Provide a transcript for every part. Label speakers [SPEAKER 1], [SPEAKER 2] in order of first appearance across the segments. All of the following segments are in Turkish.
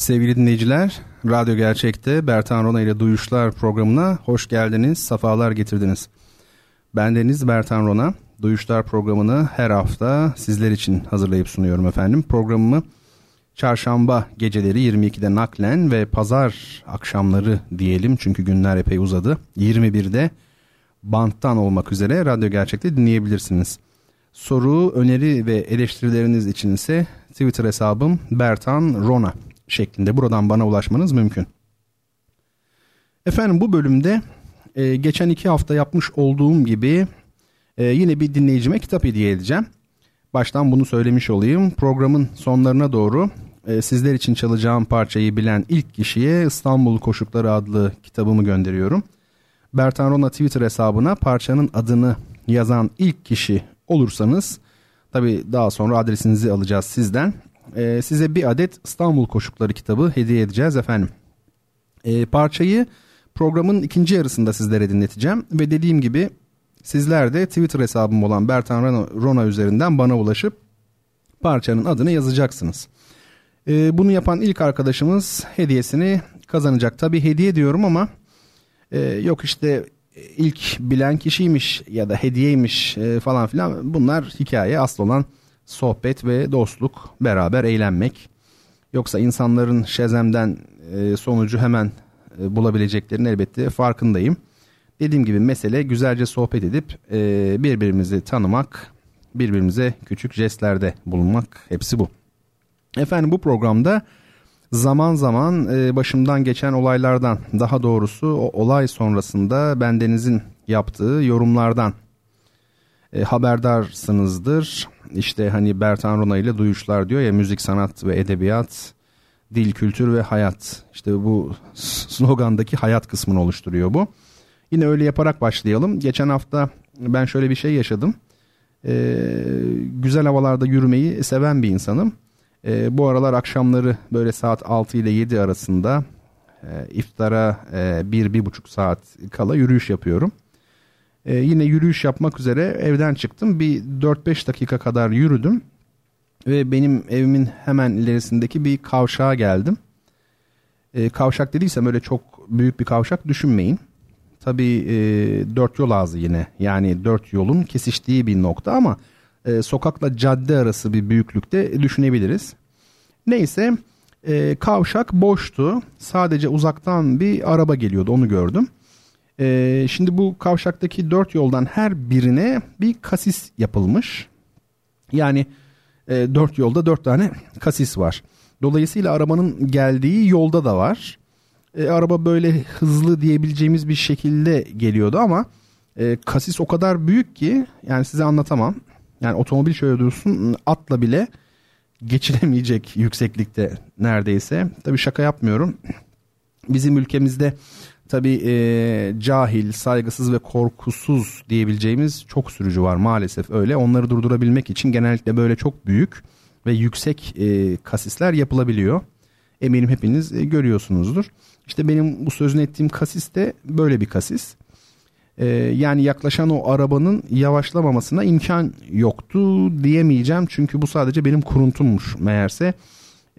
[SPEAKER 1] Sevgili dinleyiciler, Radyo Gerçek'te Bertan Rona ile Duyuşlar programına hoş geldiniz, safalar getirdiniz. Ben Deniz Bertan Rona, Duyuşlar programını her hafta sizler için hazırlayıp sunuyorum efendim. Programımı çarşamba geceleri 22'de naklen ve pazar akşamları diyelim çünkü günler epey uzadı. 21'de banttan olmak üzere Radyo Gerçek'te dinleyebilirsiniz. Soru, öneri ve eleştirileriniz için ise Twitter hesabım Bertan Rona şeklinde buradan bana ulaşmanız mümkün. Efendim bu bölümde e, geçen iki hafta yapmış olduğum gibi e, yine bir dinleyicime kitap hediye edeceğim. Baştan bunu söylemiş olayım. Programın sonlarına doğru e, sizler için çalacağım parçayı bilen ilk kişiye İstanbul Koşukları adlı kitabımı gönderiyorum. Bertan Rona Twitter hesabına parçanın adını yazan ilk kişi olursanız tabi daha sonra adresinizi alacağız sizden e, size bir adet İstanbul Koşukları kitabı hediye edeceğiz efendim. E, parçayı programın ikinci yarısında sizlere dinleteceğim ve dediğim gibi sizler de Twitter hesabım olan Bertan Rona, Rona üzerinden bana ulaşıp parçanın adını yazacaksınız. E, bunu yapan ilk arkadaşımız hediyesini kazanacak. Tabi hediye diyorum ama e, yok işte ilk bilen kişiymiş ya da hediyeymiş e, falan filan bunlar hikaye asıl olan sohbet ve dostluk, beraber eğlenmek. Yoksa insanların şezemden e, sonucu hemen e, bulabileceklerini elbette farkındayım. Dediğim gibi mesele güzelce sohbet edip e, birbirimizi tanımak, birbirimize küçük jestlerde bulunmak hepsi bu. Efendim bu programda zaman zaman başımdan geçen olaylardan daha doğrusu o olay sonrasında bendenizin yaptığı yorumlardan e, haberdarsınızdır. İşte hani Bertan Rona ile duyuşlar diyor ya müzik, sanat ve edebiyat, dil, kültür ve hayat. İşte bu slogandaki hayat kısmını oluşturuyor bu. Yine öyle yaparak başlayalım. Geçen hafta ben şöyle bir şey yaşadım. Ee, güzel havalarda yürümeyi seven bir insanım. Ee, bu aralar akşamları böyle saat 6 ile 7 arasında e, iftara e, bir, bir buçuk saat kala yürüyüş yapıyorum. Ee, yine yürüyüş yapmak üzere evden çıktım. Bir 4-5 dakika kadar yürüdüm. Ve benim evimin hemen ilerisindeki bir kavşağa geldim. Ee, kavşak dediysem öyle çok büyük bir kavşak düşünmeyin. Tabii e, dört yol ağzı yine. Yani dört yolun kesiştiği bir nokta ama e, sokakla cadde arası bir büyüklükte düşünebiliriz. Neyse e, kavşak boştu. Sadece uzaktan bir araba geliyordu onu gördüm. Ee, şimdi bu kavşaktaki dört yoldan her birine bir kasis yapılmış. Yani e, dört yolda dört tane kasis var. Dolayısıyla arabanın geldiği yolda da var. E, araba böyle hızlı diyebileceğimiz bir şekilde geliyordu ama e, kasis o kadar büyük ki yani size anlatamam. Yani otomobil şöyle dursun atla bile geçilemeyecek yükseklikte neredeyse. Tabii şaka yapmıyorum. Bizim ülkemizde Tabii e, cahil, saygısız ve korkusuz diyebileceğimiz çok sürücü var maalesef öyle. Onları durdurabilmek için genellikle böyle çok büyük ve yüksek e, kasisler yapılabiliyor. Eminim hepiniz e, görüyorsunuzdur. İşte benim bu sözünü ettiğim kasis de böyle bir kasis. E, yani yaklaşan o arabanın yavaşlamamasına imkan yoktu diyemeyeceğim. Çünkü bu sadece benim kuruntummuş meğerse.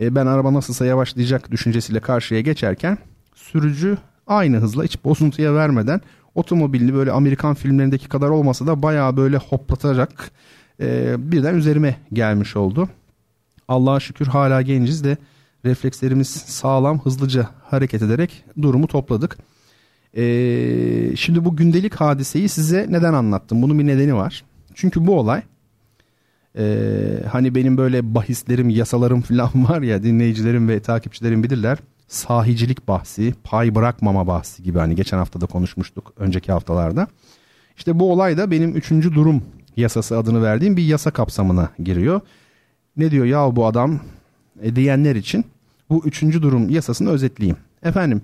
[SPEAKER 1] E, ben araba nasılsa yavaşlayacak düşüncesiyle karşıya geçerken sürücü aynı hızla hiç bozuntuya vermeden otomobilini böyle Amerikan filmlerindeki kadar olmasa da bayağı böyle hoplatacak e, birden üzerime gelmiş oldu. Allah'a şükür hala genciz de reflekslerimiz sağlam hızlıca hareket ederek durumu topladık. Ee, şimdi bu gündelik hadiseyi size neden anlattım? Bunun bir nedeni var. Çünkü bu olay e, hani benim böyle bahislerim, yasalarım falan var ya dinleyicilerim ve takipçilerim bilirler sahicilik bahsi, pay bırakmama bahsi gibi hani geçen hafta da konuşmuştuk önceki haftalarda. İşte bu olay da benim üçüncü durum yasası adını verdiğim bir yasa kapsamına giriyor. Ne diyor ya bu adam e, diyenler için bu üçüncü durum yasasını özetleyeyim. Efendim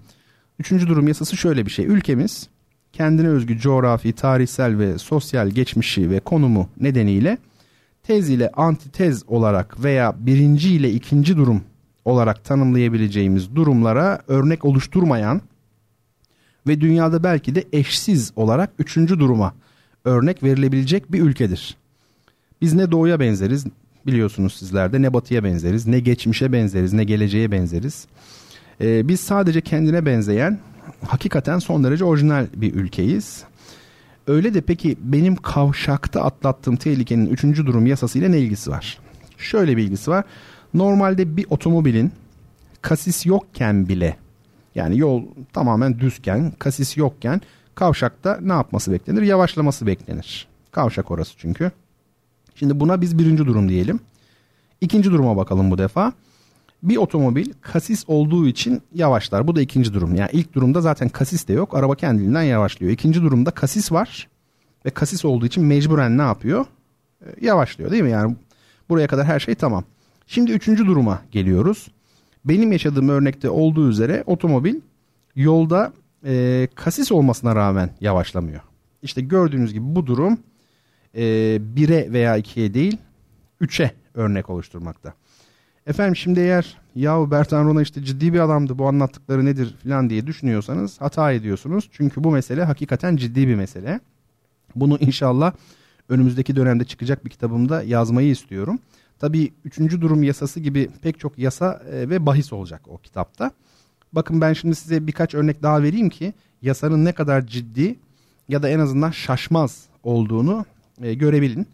[SPEAKER 1] üçüncü durum yasası şöyle bir şey. Ülkemiz kendine özgü coğrafi, tarihsel ve sosyal geçmişi ve konumu nedeniyle tez ile antitez olarak veya birinci ile ikinci durum olarak tanımlayabileceğimiz durumlara örnek oluşturmayan ve dünyada belki de eşsiz olarak üçüncü duruma örnek verilebilecek bir ülkedir. Biz ne doğuya benzeriz biliyorsunuz sizlerde ne batıya benzeriz ne geçmişe benzeriz ne geleceğe benzeriz. Ee, biz sadece kendine benzeyen hakikaten son derece orijinal bir ülkeyiz. Öyle de peki benim kavşakta atlattığım tehlikenin üçüncü durum yasasıyla ne ilgisi var? Şöyle bir ilgisi var. Normalde bir otomobilin kasis yokken bile yani yol tamamen düzken, kasis yokken kavşakta ne yapması beklenir? Yavaşlaması beklenir. Kavşak orası çünkü. Şimdi buna biz birinci durum diyelim. İkinci duruma bakalım bu defa. Bir otomobil kasis olduğu için yavaşlar. Bu da ikinci durum. Yani ilk durumda zaten kasis de yok. Araba kendiliğinden yavaşlıyor. İkinci durumda kasis var. Ve kasis olduğu için mecburen ne yapıyor? E, yavaşlıyor değil mi? Yani buraya kadar her şey tamam. Şimdi üçüncü duruma geliyoruz. Benim yaşadığım örnekte olduğu üzere otomobil yolda e, kasis olmasına rağmen yavaşlamıyor. İşte gördüğünüz gibi bu durum e, 1'e veya 2'ye değil 3'e örnek oluşturmakta. Efendim şimdi eğer yahu Bertan Rona işte ciddi bir adamdı bu anlattıkları nedir falan diye düşünüyorsanız hata ediyorsunuz. Çünkü bu mesele hakikaten ciddi bir mesele. Bunu inşallah önümüzdeki dönemde çıkacak bir kitabımda yazmayı istiyorum. Tabii üçüncü durum yasası gibi pek çok yasa e, ve bahis olacak o kitapta. Bakın ben şimdi size birkaç örnek daha vereyim ki yasanın ne kadar ciddi ya da en azından şaşmaz olduğunu e, görebilin.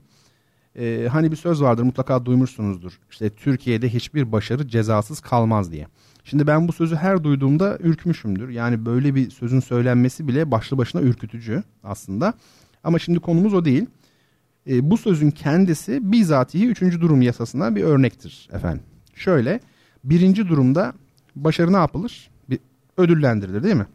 [SPEAKER 1] E, hani bir söz vardır mutlaka duymuşsunuzdur. İşte Türkiye'de hiçbir başarı cezasız kalmaz diye. Şimdi ben bu sözü her duyduğumda ürkmüşümdür. Yani böyle bir sözün söylenmesi bile başlı başına ürkütücü aslında. Ama şimdi konumuz o değil. E, bu sözün kendisi bizatihi üçüncü durum yasasına bir örnektir efendim. Şöyle birinci durumda başarı ne yapılır? Bir ödüllendirilir değil mi?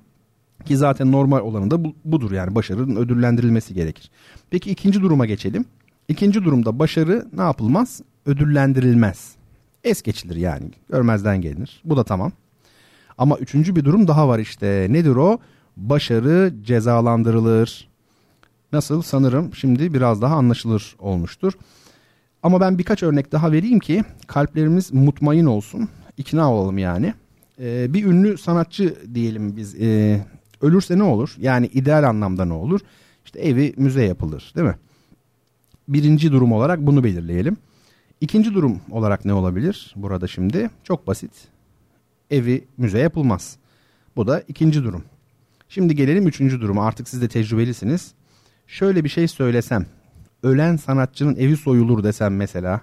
[SPEAKER 1] Ki zaten normal olanı da bu, budur yani başarının ödüllendirilmesi gerekir. Peki ikinci duruma geçelim. İkinci durumda başarı ne yapılmaz? Ödüllendirilmez. Es geçilir yani. Görmezden gelinir. Bu da tamam. Ama üçüncü bir durum daha var işte. Nedir o? Başarı cezalandırılır. Nasıl? Sanırım şimdi biraz daha anlaşılır olmuştur. Ama ben birkaç örnek daha vereyim ki kalplerimiz mutmain olsun. İkna olalım yani. Ee, bir ünlü sanatçı diyelim biz. Ee, ölürse ne olur? Yani ideal anlamda ne olur? İşte evi müze yapılır değil mi? Birinci durum olarak bunu belirleyelim. İkinci durum olarak ne olabilir burada şimdi? Çok basit. Evi müze yapılmaz. Bu da ikinci durum. Şimdi gelelim üçüncü duruma. Artık siz de tecrübelisiniz. Şöyle bir şey söylesem. Ölen sanatçının evi soyulur desem mesela.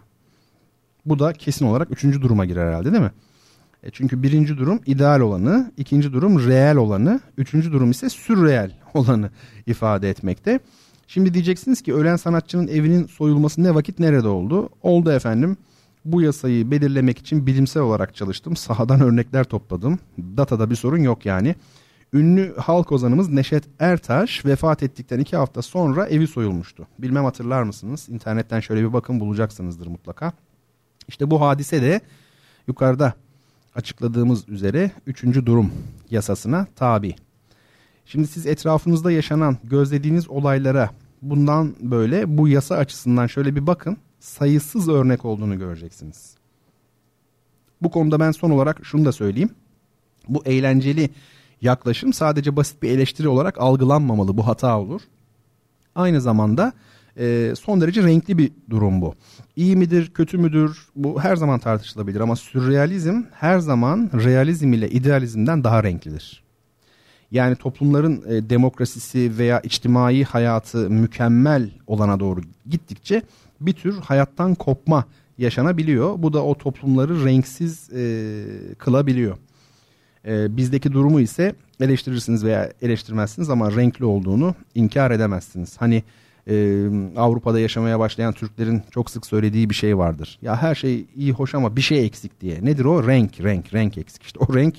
[SPEAKER 1] Bu da kesin olarak üçüncü duruma girer herhalde değil mi? E çünkü birinci durum ideal olanı, ikinci durum reel olanı, üçüncü durum ise sürreel olanı ifade etmekte. Şimdi diyeceksiniz ki ölen sanatçının evinin soyulması ne vakit nerede oldu? Oldu efendim. Bu yasayı belirlemek için bilimsel olarak çalıştım. Sahadan örnekler topladım. Datada bir sorun yok yani. Ünlü halk ozanımız Neşet Ertaş vefat ettikten iki hafta sonra evi soyulmuştu. Bilmem hatırlar mısınız? İnternetten şöyle bir bakın bulacaksınızdır mutlaka. İşte bu hadise de yukarıda açıkladığımız üzere üçüncü durum yasasına tabi. Şimdi siz etrafınızda yaşanan gözlediğiniz olaylara bundan böyle bu yasa açısından şöyle bir bakın sayısız örnek olduğunu göreceksiniz. Bu konuda ben son olarak şunu da söyleyeyim. Bu eğlenceli yaklaşım sadece basit bir eleştiri olarak algılanmamalı. Bu hata olur. Aynı zamanda e, son derece renkli bir durum bu. İyi midir, kötü müdür? Bu her zaman tartışılabilir ama sürrealizm her zaman realizm ile idealizmden daha renklidir. Yani toplumların e, demokrasisi veya içtimai hayatı mükemmel olana doğru gittikçe bir tür hayattan kopma yaşanabiliyor. Bu da o toplumları renksiz e, kılabiliyor. E, bizdeki durumu ise eleştirirsiniz veya eleştirmezsiniz ama renkli olduğunu inkar edemezsiniz. Hani e, Avrupa'da yaşamaya başlayan Türklerin çok sık söylediği bir şey vardır. Ya her şey iyi hoş ama bir şey eksik diye. Nedir o? Renk, renk, renk eksik. İşte o renk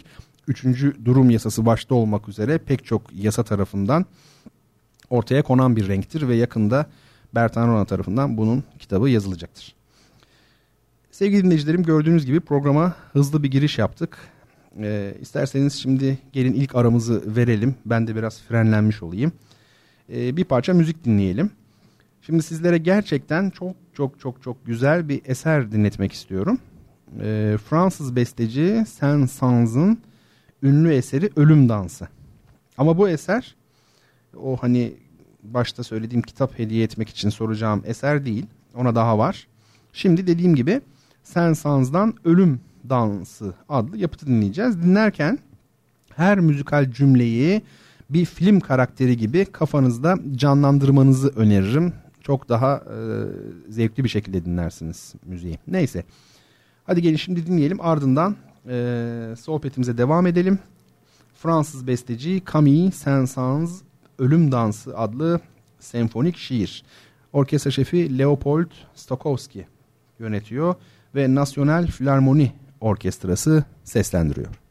[SPEAKER 1] üçüncü durum yasası başta olmak üzere pek çok yasa tarafından ortaya konan bir renktir ve yakında Bertan Rona tarafından bunun kitabı yazılacaktır. Sevgili dinleyicilerim gördüğünüz gibi programa hızlı bir giriş yaptık. Ee, isterseniz şimdi gelin ilk aramızı verelim. Ben de biraz frenlenmiş olayım. e, bir parça müzik dinleyelim. Şimdi sizlere gerçekten çok çok çok çok güzel bir eser dinletmek istiyorum. E, Fransız besteci Saint-Saëns'ın ünlü eseri Ölüm Dansı. Ama bu eser o hani başta söylediğim kitap hediye etmek için soracağım eser değil. Ona daha var. Şimdi dediğim gibi Saint-Saëns'dan Ölüm Dansı adlı yapıtı dinleyeceğiz. Dinlerken her müzikal cümleyi bir film karakteri gibi kafanızda canlandırmanızı öneririm. Çok daha e, zevkli bir şekilde dinlersiniz müziği. Neyse. Hadi gelin şimdi dinleyelim. Ardından e, sohbetimize devam edelim. Fransız besteci Camille Saint-Saëns Ölüm Dansı adlı senfonik şiir. Orkestra şefi Leopold Stokowski yönetiyor ve National Philharmoni Orkestrası seslendiriyor.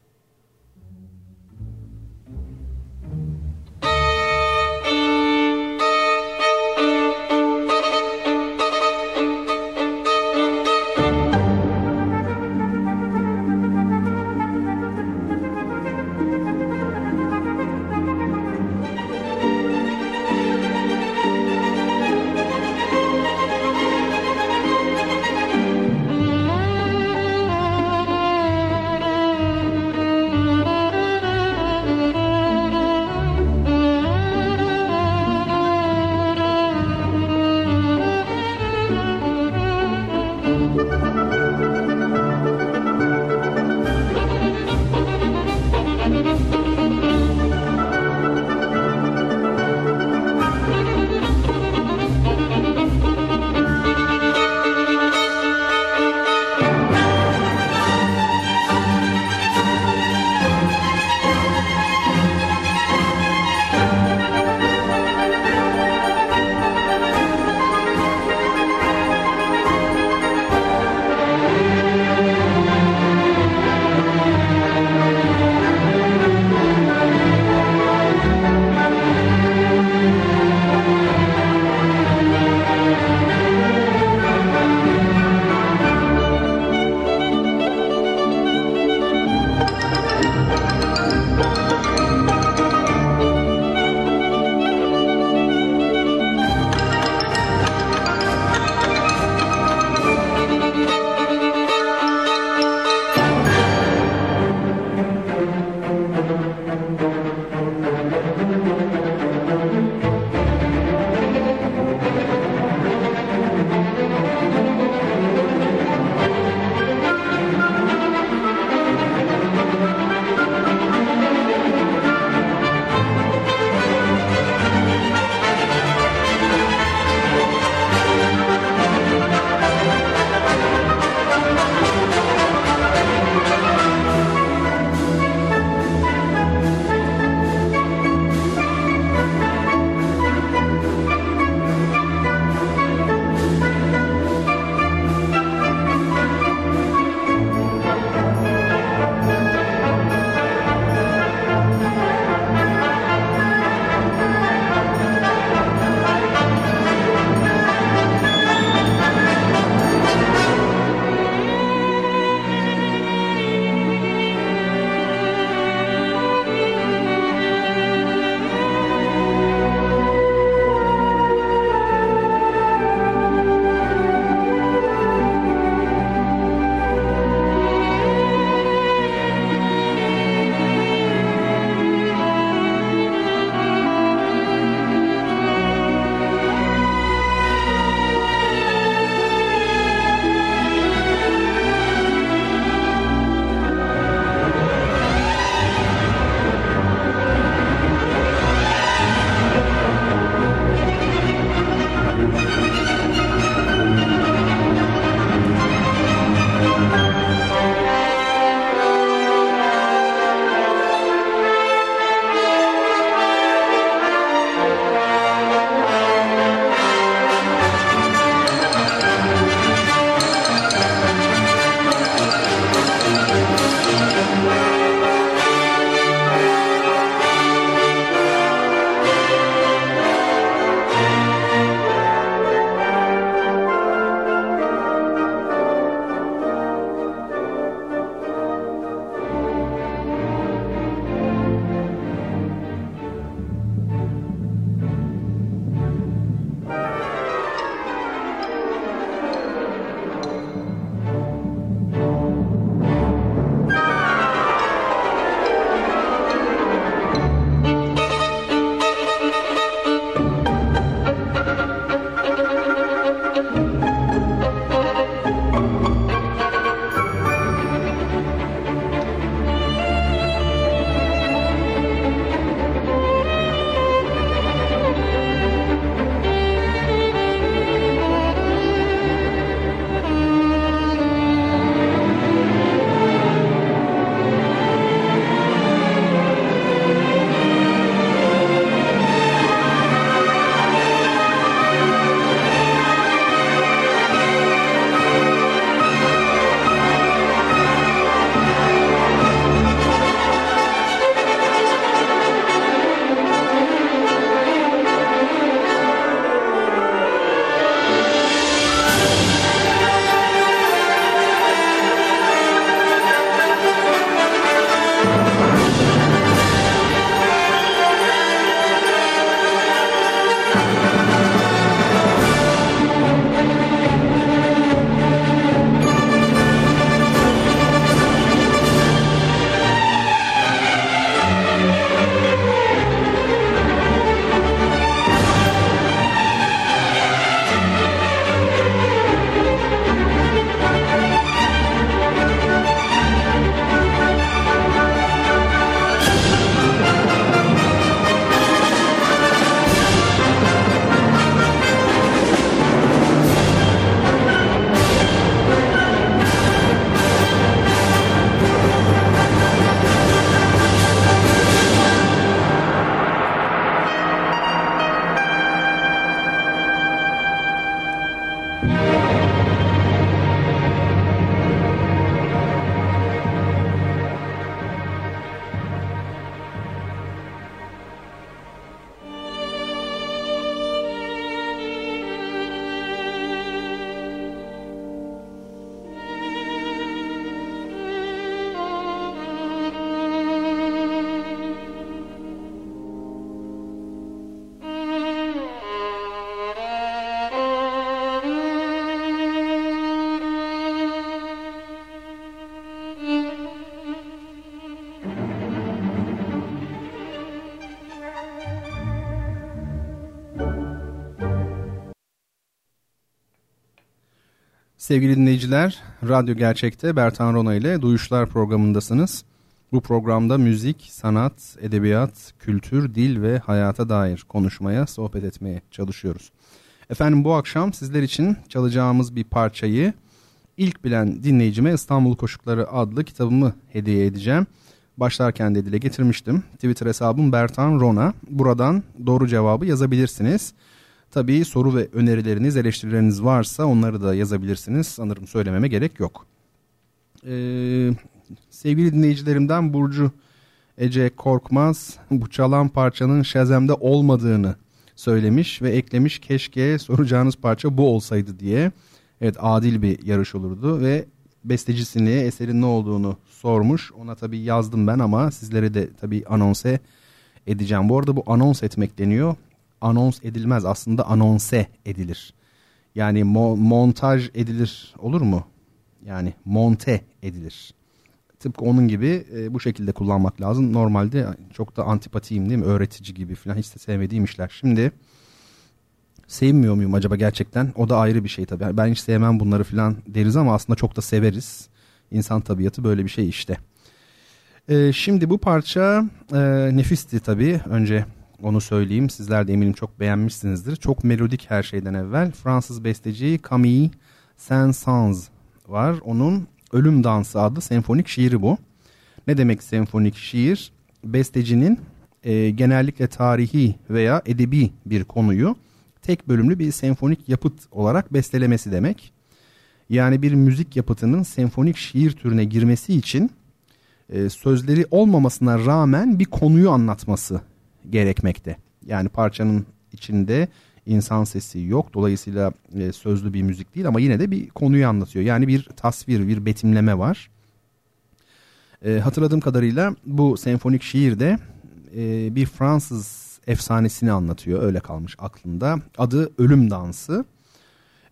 [SPEAKER 1] Sevgili dinleyiciler, Radyo Gerçek'te Bertan Rona ile Duyuşlar programındasınız. Bu programda müzik, sanat, edebiyat, kültür, dil ve hayata dair konuşmaya, sohbet etmeye çalışıyoruz. Efendim bu akşam sizler için çalacağımız bir parçayı ilk bilen dinleyicime İstanbul Koşukları adlı kitabımı hediye edeceğim. Başlarken de dile getirmiştim. Twitter hesabım Bertan Rona. Buradan doğru cevabı yazabilirsiniz. Tabii soru ve önerileriniz, eleştirileriniz varsa onları da yazabilirsiniz. Sanırım söylememe gerek yok. Ee, sevgili dinleyicilerimden Burcu Ece Korkmaz bu çalan parçanın Shazam'de olmadığını söylemiş ve eklemiş keşke soracağınız parça bu olsaydı diye. Evet adil bir yarış olurdu ve bestecisini eserin ne olduğunu sormuş. Ona tabii yazdım ben ama sizlere de tabii anonse edeceğim. Bu arada bu anons etmek deniyor anons edilmez aslında anonse edilir. Yani mo montaj edilir olur mu? Yani monte edilir. Tıpkı onun gibi e, bu şekilde kullanmak lazım. Normalde çok da antipatiyim değil mi? Öğretici gibi falan hiç de sevmediğim işler. Şimdi sevmiyor muyum acaba gerçekten? O da ayrı bir şey tabii. Ben hiç sevmem bunları falan deriz ama aslında çok da severiz. İnsan tabiatı böyle bir şey işte. Ee, şimdi bu parça e, nefisti tabii. Önce onu söyleyeyim. Sizler de eminim çok beğenmişsinizdir. Çok melodik her şeyden evvel. Fransız besteci Camille Saint-Saëns var. Onun Ölüm Dansı adlı senfonik şiiri bu. Ne demek senfonik şiir? Bestecinin e, genellikle tarihi veya edebi bir konuyu tek bölümlü bir senfonik yapıt olarak bestelemesi demek. Yani bir müzik yapıtının senfonik şiir türüne girmesi için e, sözleri olmamasına rağmen bir konuyu anlatması gerekmekte. Yani parçanın içinde insan sesi yok. Dolayısıyla e, sözlü bir müzik değil ama yine de bir konuyu anlatıyor. Yani bir tasvir, bir betimleme var. E, hatırladığım kadarıyla bu senfonik şiirde e, bir Fransız efsanesini anlatıyor. Öyle kalmış aklımda. Adı Ölüm Dansı.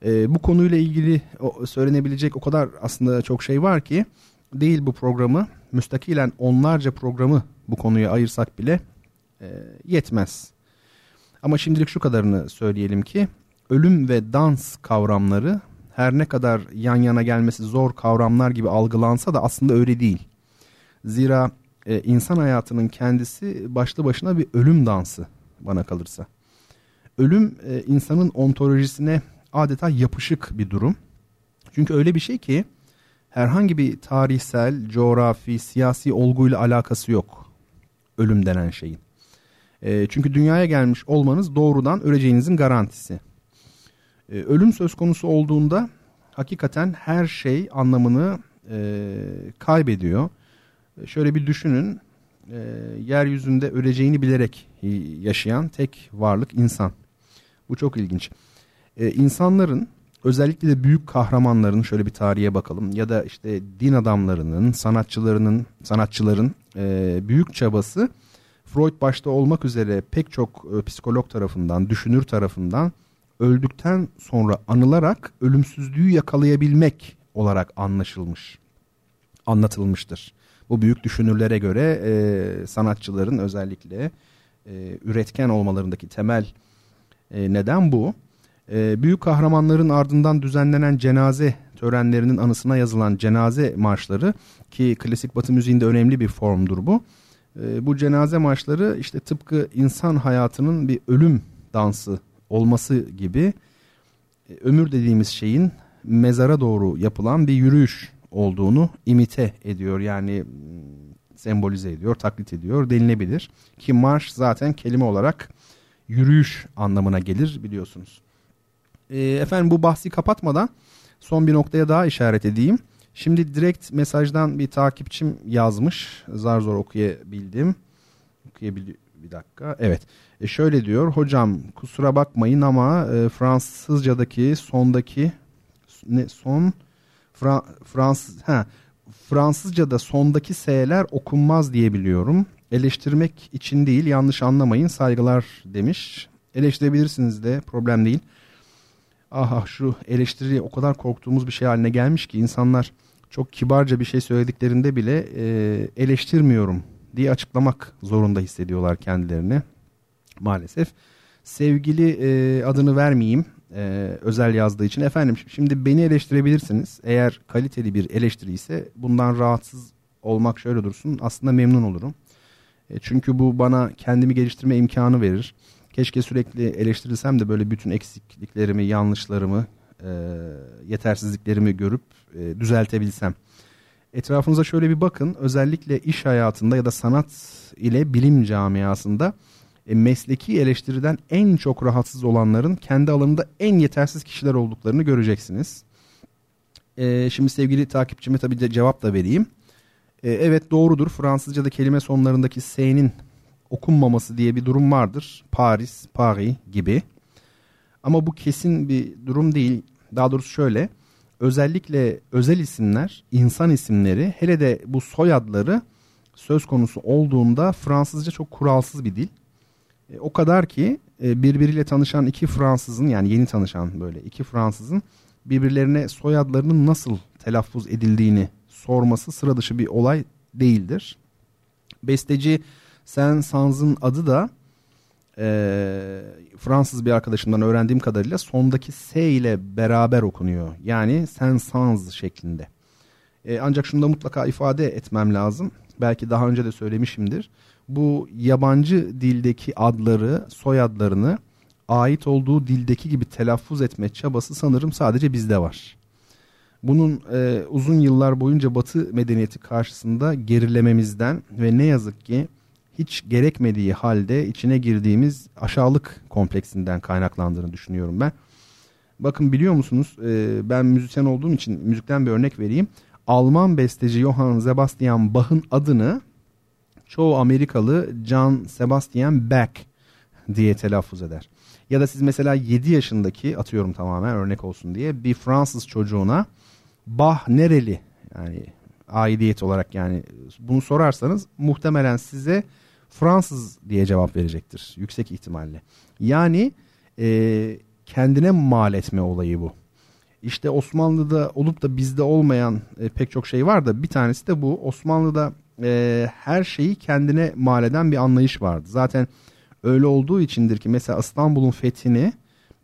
[SPEAKER 1] E, bu konuyla ilgili söylenebilecek o kadar aslında çok şey var ki değil bu programı müstakilen onlarca programı bu konuya ayırsak bile e, yetmez. Ama şimdilik şu kadarını söyleyelim ki ölüm ve dans kavramları her ne kadar yan yana gelmesi zor kavramlar gibi algılansa da aslında öyle değil. Zira e, insan hayatının kendisi başlı başına bir ölüm dansı bana kalırsa. Ölüm e, insanın ontolojisine adeta yapışık bir durum. Çünkü öyle bir şey ki herhangi bir tarihsel, coğrafi, siyasi olguyla alakası yok ölüm denen şeyin. E, çünkü dünyaya gelmiş olmanız doğrudan öleceğinizin garantisi. E, ölüm söz konusu olduğunda hakikaten her şey anlamını e, kaybediyor. E, şöyle bir düşünün, e, yeryüzünde öleceğini bilerek yaşayan tek varlık insan. Bu çok ilginç. E, insanların özellikle de büyük kahramanların şöyle bir tarihe bakalım ya da işte din adamlarının, sanatçılarının, sanatçıların e, büyük çabası Freud başta olmak üzere pek çok e, psikolog tarafından, düşünür tarafından öldükten sonra anılarak ölümsüzlüğü yakalayabilmek olarak anlaşılmış, anlatılmıştır. Bu büyük düşünürlere göre e, sanatçıların özellikle e, üretken olmalarındaki temel e, neden bu. E, büyük kahramanların ardından düzenlenen cenaze törenlerinin anısına yazılan cenaze marşları ki klasik batı müziğinde önemli bir formdur bu e, bu cenaze marşları işte tıpkı insan hayatının bir ölüm dansı olması gibi e, ömür dediğimiz şeyin mezara doğru yapılan bir yürüyüş olduğunu imite ediyor. Yani sembolize ediyor, taklit ediyor denilebilir. Ki marş zaten kelime olarak yürüyüş anlamına gelir biliyorsunuz. E, efendim bu bahsi kapatmadan son bir noktaya daha işaret edeyim. Şimdi direkt mesajdan bir takipçim yazmış. Zar zor okuyabildim. Okuyabil bir dakika. Evet. E şöyle diyor. Hocam kusura bakmayın ama e, Fransızcadaki sondaki ne son Fra, Fransız ha Fransızcada sondaki S'ler okunmaz diye biliyorum. Eleştirmek için değil yanlış anlamayın saygılar demiş. Eleştirebilirsiniz de problem değil. Aha şu eleştiri o kadar korktuğumuz bir şey haline gelmiş ki insanlar çok kibarca bir şey söylediklerinde bile e, eleştirmiyorum diye açıklamak zorunda hissediyorlar kendilerini maalesef. Sevgili e, adını vermeyeyim e, özel yazdığı için. Efendim şimdi beni eleştirebilirsiniz. Eğer kaliteli bir eleştiri ise bundan rahatsız olmak şöyle dursun. Aslında memnun olurum. E, çünkü bu bana kendimi geliştirme imkanı verir. Keşke sürekli eleştirilsem de böyle bütün eksikliklerimi, yanlışlarımı, e, yetersizliklerimi görüp e, düzeltebilsem. Etrafınıza şöyle bir bakın. Özellikle iş hayatında ya da sanat ile bilim camiasında e, mesleki eleştiriden en çok rahatsız olanların kendi alanında en yetersiz kişiler olduklarını göreceksiniz. E, şimdi sevgili takipçime tabii de cevap da vereyim. E, evet doğrudur. Fransızca'da kelime sonlarındaki S'nin okunmaması diye bir durum vardır. Paris, Paris gibi. Ama bu kesin bir durum değil. Daha doğrusu şöyle. Özellikle özel isimler, insan isimleri, hele de bu soyadları söz konusu olduğunda Fransızca çok kuralsız bir dil. E, o kadar ki e, birbiriyle tanışan iki Fransızın yani yeni tanışan böyle iki Fransızın birbirlerine soyadlarının nasıl telaffuz edildiğini sorması sıra dışı bir olay değildir. Besteci Saint-Saëns'ın adı da e, Fransız bir arkadaşımdan öğrendiğim kadarıyla sondaki S ile beraber okunuyor. Yani Saint-Saëns şeklinde. E, ancak şunu da mutlaka ifade etmem lazım. Belki daha önce de söylemişimdir. Bu yabancı dildeki adları, soyadlarını ait olduğu dildeki gibi telaffuz etme çabası sanırım sadece bizde var. Bunun e, uzun yıllar boyunca Batı medeniyeti karşısında gerilememizden ve ne yazık ki hiç gerekmediği halde içine girdiğimiz aşağılık kompleksinden kaynaklandığını düşünüyorum ben. Bakın biliyor musunuz e, ben müzisyen olduğum için müzikten bir örnek vereyim. Alman besteci Johann Sebastian Bach'ın adını çoğu Amerikalı John Sebastian Bach diye telaffuz eder. Ya da siz mesela 7 yaşındaki atıyorum tamamen örnek olsun diye bir Fransız çocuğuna Bach nereli yani aidiyet olarak yani bunu sorarsanız muhtemelen size Fransız diye cevap verecektir yüksek ihtimalle. Yani e, kendine mal etme olayı bu. İşte Osmanlı'da olup da bizde olmayan e, pek çok şey var da bir tanesi de bu. Osmanlı'da e, her şeyi kendine mal eden bir anlayış vardı. Zaten öyle olduğu içindir ki mesela İstanbul'un fethini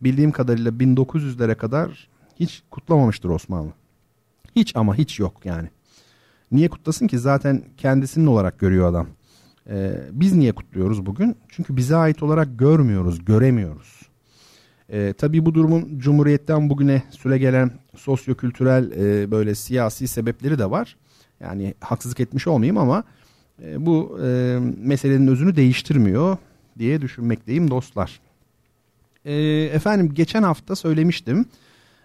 [SPEAKER 1] bildiğim kadarıyla 1900'lere kadar hiç kutlamamıştır Osmanlı. Hiç ama hiç yok yani. Niye kutlasın ki zaten kendisinin olarak görüyor adam. Ee, biz niye kutluyoruz bugün? Çünkü bize ait olarak görmüyoruz, göremiyoruz. Ee, tabii bu durumun Cumhuriyet'ten bugüne süre gelen sosyokültürel e, böyle siyasi sebepleri de var. Yani haksızlık etmiş olmayayım ama e, bu e, meselenin özünü değiştirmiyor diye düşünmekteyim dostlar. E, efendim geçen hafta söylemiştim.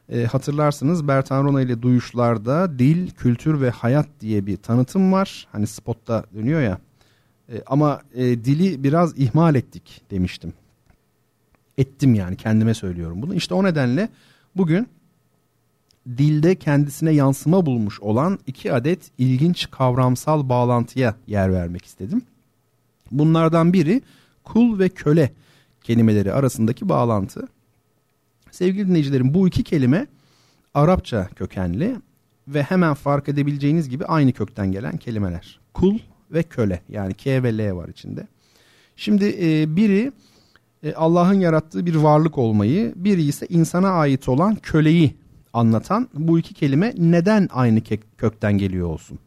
[SPEAKER 1] E, hatırlarsınız Bertan Rona ile Duyuşlar'da dil, kültür ve hayat diye bir tanıtım var. Hani spotta dönüyor ya. E, ama e, dili biraz ihmal ettik demiştim. Ettim yani kendime söylüyorum bunu. İşte o nedenle bugün dilde kendisine yansıma bulmuş olan iki adet ilginç kavramsal bağlantıya yer vermek istedim. Bunlardan biri kul ve köle kelimeleri arasındaki bağlantı. Sevgili dinleyicilerim bu iki kelime Arapça kökenli ve hemen fark edebileceğiniz gibi aynı kökten gelen kelimeler. Kul ve köle yani K ve L var içinde. Şimdi e, biri e, Allah'ın yarattığı bir varlık olmayı, biri ise insana ait olan köleyi anlatan bu iki kelime neden aynı kökten geliyor olsun?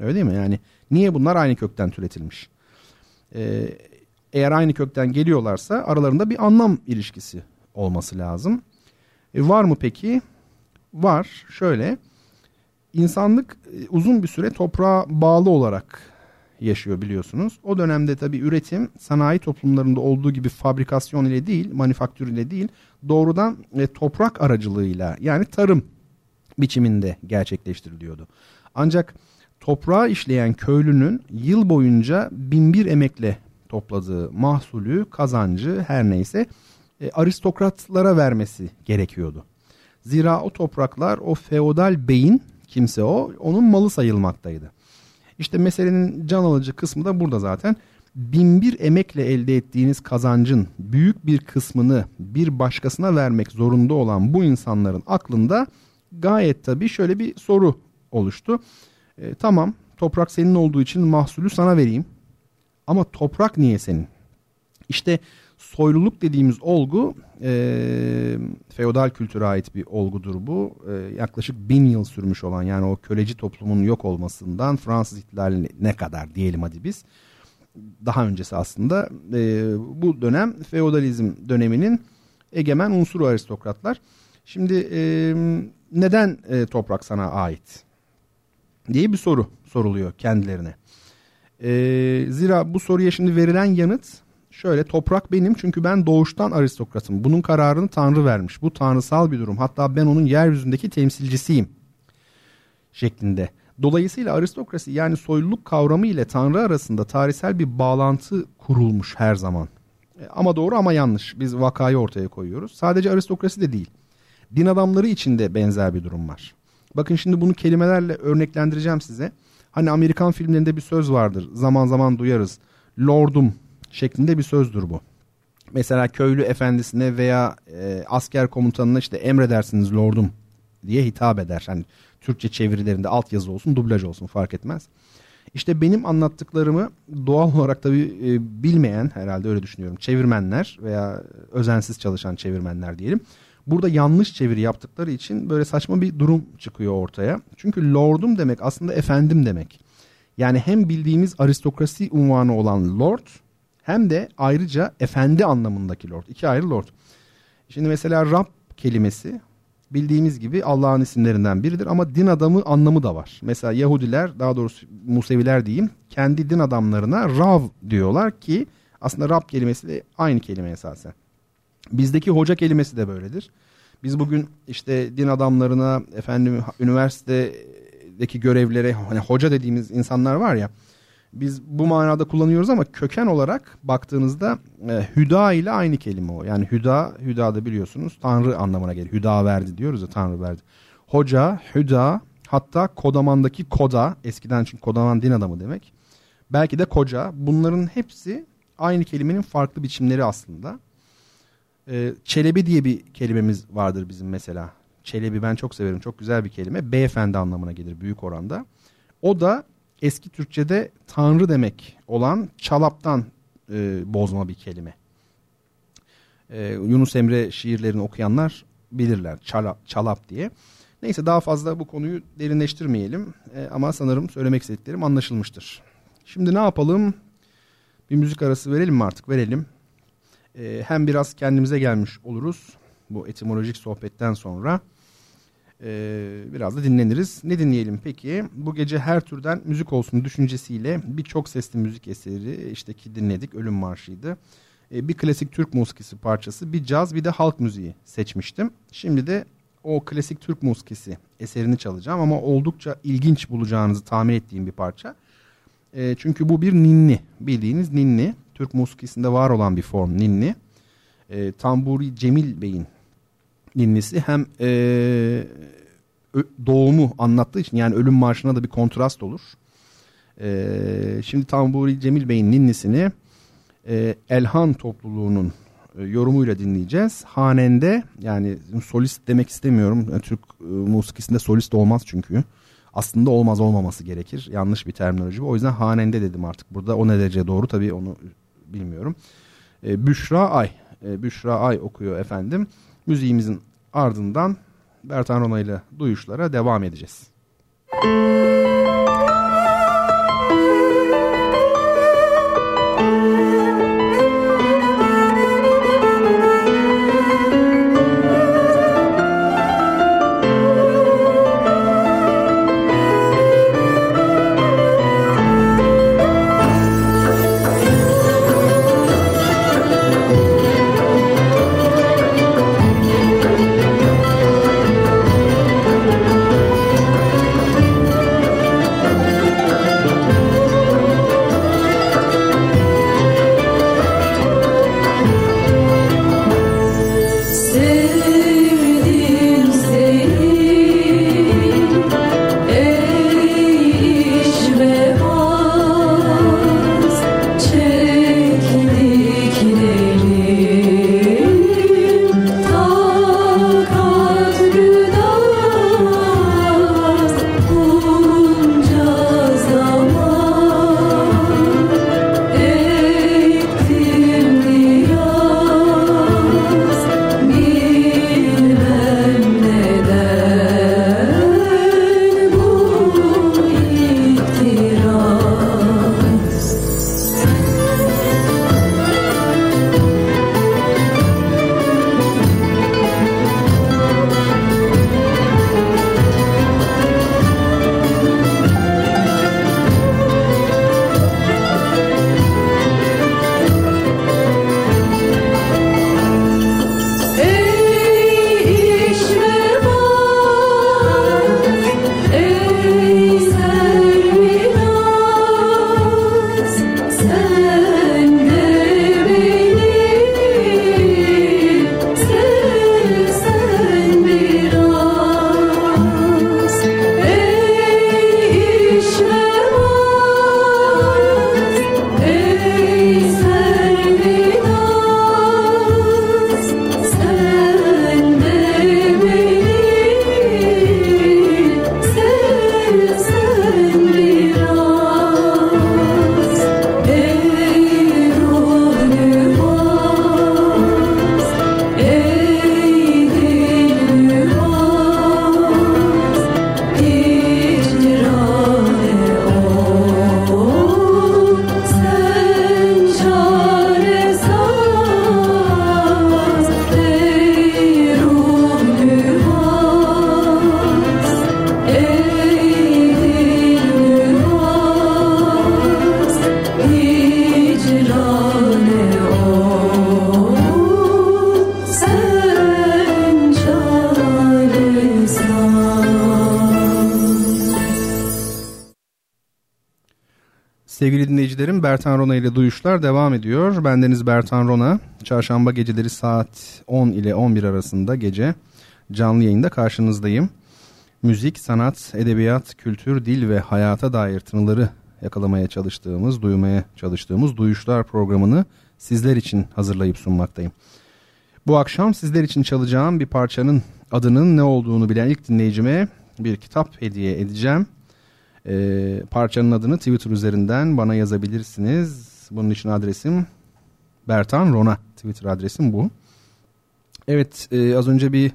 [SPEAKER 1] Öyle değil mi? Yani niye bunlar aynı kökten türetilmiş? Ee, eğer aynı kökten geliyorlarsa aralarında bir anlam ilişkisi olması lazım. E, var mı peki? Var. Şöyle. İnsanlık e, uzun bir süre toprağa bağlı olarak yaşıyor biliyorsunuz. O dönemde tabii üretim sanayi toplumlarında olduğu gibi fabrikasyon ile değil, manifaktür ile değil, doğrudan e, toprak aracılığıyla yani tarım biçiminde gerçekleştiriliyordu. Ancak toprağı işleyen köylünün yıl boyunca binbir emekle topladığı mahsulü, kazancı her neyse e, aristokratlara vermesi gerekiyordu. Zira o topraklar o feodal beyin kimse o onun malı sayılmaktaydı. İşte meselenin can alıcı kısmı da burada zaten. Binbir emekle elde ettiğiniz kazancın büyük bir kısmını bir başkasına vermek zorunda olan bu insanların aklında gayet tabii şöyle bir soru oluştu. E, tamam toprak senin olduğu için mahsulü sana vereyim. Ama toprak niye senin? İşte soyluluk dediğimiz olgu e, feodal kültüre ait bir olgudur bu. E, yaklaşık bin yıl sürmüş olan yani o köleci toplumun yok olmasından Fransız ihtilaline kadar diyelim hadi biz. Daha öncesi aslında e, bu dönem feodalizm döneminin egemen unsuru aristokratlar. Şimdi e, neden e, toprak sana ait diye bir soru soruluyor kendilerine. E, zira bu soruya şimdi verilen yanıt şöyle toprak benim çünkü ben doğuştan aristokratım. Bunun kararını Tanrı vermiş. Bu tanrısal bir durum. Hatta ben onun yeryüzündeki temsilcisiyim şeklinde. Dolayısıyla aristokrasi yani soyluluk kavramı ile Tanrı arasında tarihsel bir bağlantı kurulmuş her zaman. E, ama doğru ama yanlış. Biz vakayı ortaya koyuyoruz. Sadece aristokrasi de değil. Din adamları için de benzer bir durum var. Bakın şimdi bunu kelimelerle örneklendireceğim size. Hani Amerikan filmlerinde bir söz vardır. Zaman zaman duyarız. Lordum şeklinde bir sözdür bu. Mesela köylü efendisine veya e, asker komutanına işte emredersiniz lordum diye hitap eder. Hani Türkçe çevirilerinde altyazı olsun, dublaj olsun fark etmez. İşte benim anlattıklarımı doğal olarak tabii e, bilmeyen herhalde öyle düşünüyorum. Çevirmenler veya özensiz çalışan çevirmenler diyelim. Burada yanlış çeviri yaptıkları için böyle saçma bir durum çıkıyor ortaya. Çünkü lordum demek aslında efendim demek. Yani hem bildiğimiz aristokrasi unvanı olan lord hem de ayrıca efendi anlamındaki lord. İki ayrı lord. Şimdi mesela Rab kelimesi bildiğimiz gibi Allah'ın isimlerinden biridir ama din adamı anlamı da var. Mesela Yahudiler daha doğrusu Museviler diyeyim kendi din adamlarına Rav diyorlar ki aslında Rab kelimesi de aynı kelime esasen. Bizdeki hoca kelimesi de böyledir. Biz bugün işte din adamlarına efendim üniversitedeki görevlere hani hoca dediğimiz insanlar var ya biz bu manada kullanıyoruz ama köken olarak baktığınızda e, hüda ile aynı kelime o. Yani hüda, hüda da biliyorsunuz tanrı anlamına gelir. Hüda verdi diyoruz ya tanrı verdi. Hoca, hüda hatta kodamandaki koda eskiden çünkü kodaman din adamı demek. Belki de koca bunların hepsi aynı kelimenin farklı biçimleri aslında. Ee, çelebi diye bir kelimemiz vardır bizim mesela. Çelebi ben çok severim. Çok güzel bir kelime. Beyefendi anlamına gelir büyük oranda. O da eski Türkçe'de tanrı demek olan çalaptan e, bozma bir kelime. E, Yunus Emre şiirlerini okuyanlar bilirler çalap, çalap diye. Neyse daha fazla bu konuyu derinleştirmeyelim e, ama sanırım söylemek istediklerim anlaşılmıştır. Şimdi ne yapalım? Bir müzik arası verelim mi artık? Verelim. E, hem biraz kendimize gelmiş oluruz bu etimolojik sohbetten sonra. Ee, biraz da dinleniriz. Ne dinleyelim peki? Bu gece her türden müzik olsun düşüncesiyle birçok sesli müzik eseri işte ki dinledik Ölüm Marşı'ydı. Ee, bir klasik Türk musikisi parçası, bir caz bir de halk müziği seçmiştim. Şimdi de o klasik Türk musikisi eserini çalacağım ama oldukça ilginç bulacağınızı tahmin ettiğim bir parça. E, çünkü bu bir ninni bildiğiniz ninni. Türk musikisinde var olan bir form ninni. E, Tamburi Cemil Bey'in dinlisi hem e, doğumu anlattığı için yani ölüm marşına da bir kontrast olur. E, şimdi Tamburi Cemil Bey'in ninnisini e, Elhan topluluğunun e, yorumuyla dinleyeceğiz. Hanende yani solist demek istemiyorum. E, Türk e, musikisinde solist olmaz çünkü. Aslında olmaz olmaması gerekir. Yanlış bir terminoloji bu. O yüzden hanende dedim artık. Burada o ne derece doğru tabii onu bilmiyorum. Büşra Ay. Büşra Ay okuyor efendim. Müziğimizin ardından Bertan Rona ile duyuşlara devam edeceğiz. Müzik Bertan Rona ile Duyuşlar devam ediyor. Bendeniz Bertan Rona. Çarşamba geceleri saat 10 ile 11 arasında gece canlı yayında karşınızdayım. Müzik, sanat, edebiyat, kültür, dil ve hayata dair tınıları yakalamaya çalıştığımız, duymaya çalıştığımız Duyuşlar programını sizler için hazırlayıp sunmaktayım. Bu akşam sizler için çalacağım bir parçanın adının ne olduğunu bilen ilk dinleyicime bir kitap hediye edeceğim. Ee, parçanın adını Twitter üzerinden bana yazabilirsiniz. Bunun için adresim Bertan Rona. Twitter adresim bu. Evet e, az önce bir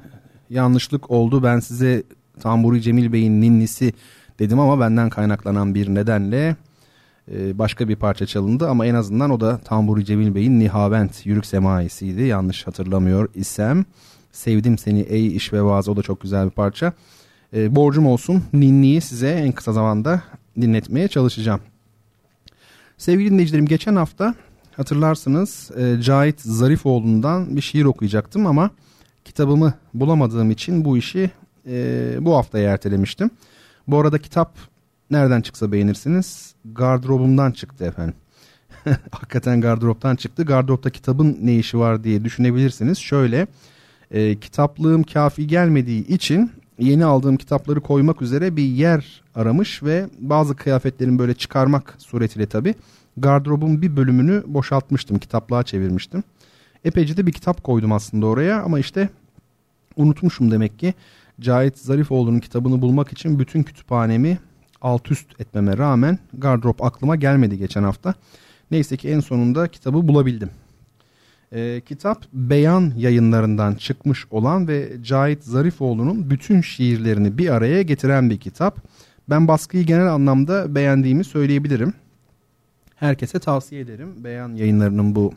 [SPEAKER 1] yanlışlık oldu. Ben size Tamburi Cemil Bey'in ninnisi dedim ama benden kaynaklanan bir nedenle e, başka bir parça çalındı. Ama en azından o da Tamburi Cemil Bey'in Nihavent Yürük Semaisi'ydi. Yanlış hatırlamıyor isem. Sevdim seni ey iş ve vaaz o da çok güzel bir parça e, borcum olsun ninniyi size en kısa zamanda dinletmeye çalışacağım. Sevgili dinleyicilerim geçen hafta hatırlarsınız e, Cahit Zarifoğlu'ndan bir şiir okuyacaktım ama kitabımı bulamadığım için bu işi e, bu haftaya ertelemiştim. Bu arada kitap nereden çıksa beğenirsiniz gardırobumdan çıktı efendim. Hakikaten gardıroptan çıktı. Gardıropta kitabın ne işi var diye düşünebilirsiniz. Şöyle e, kitaplığım kafi gelmediği için yeni aldığım kitapları koymak üzere bir yer aramış ve bazı kıyafetlerimi böyle çıkarmak suretiyle tabi gardırobun bir bölümünü boşaltmıştım kitaplığa çevirmiştim. Epeyce de bir kitap koydum aslında oraya ama işte unutmuşum demek ki. Cahit Zarifoğlu'nun kitabını bulmak için bütün kütüphanemi alt üst etmeme rağmen gardırop aklıma gelmedi geçen hafta. Neyse ki en sonunda kitabı bulabildim. E, kitap Beyan yayınlarından çıkmış olan ve Cahit Zarifoğlu'nun bütün şiirlerini bir araya getiren bir kitap. Ben baskıyı genel anlamda beğendiğimi söyleyebilirim. Herkese tavsiye ederim Beyan yayınlarının bu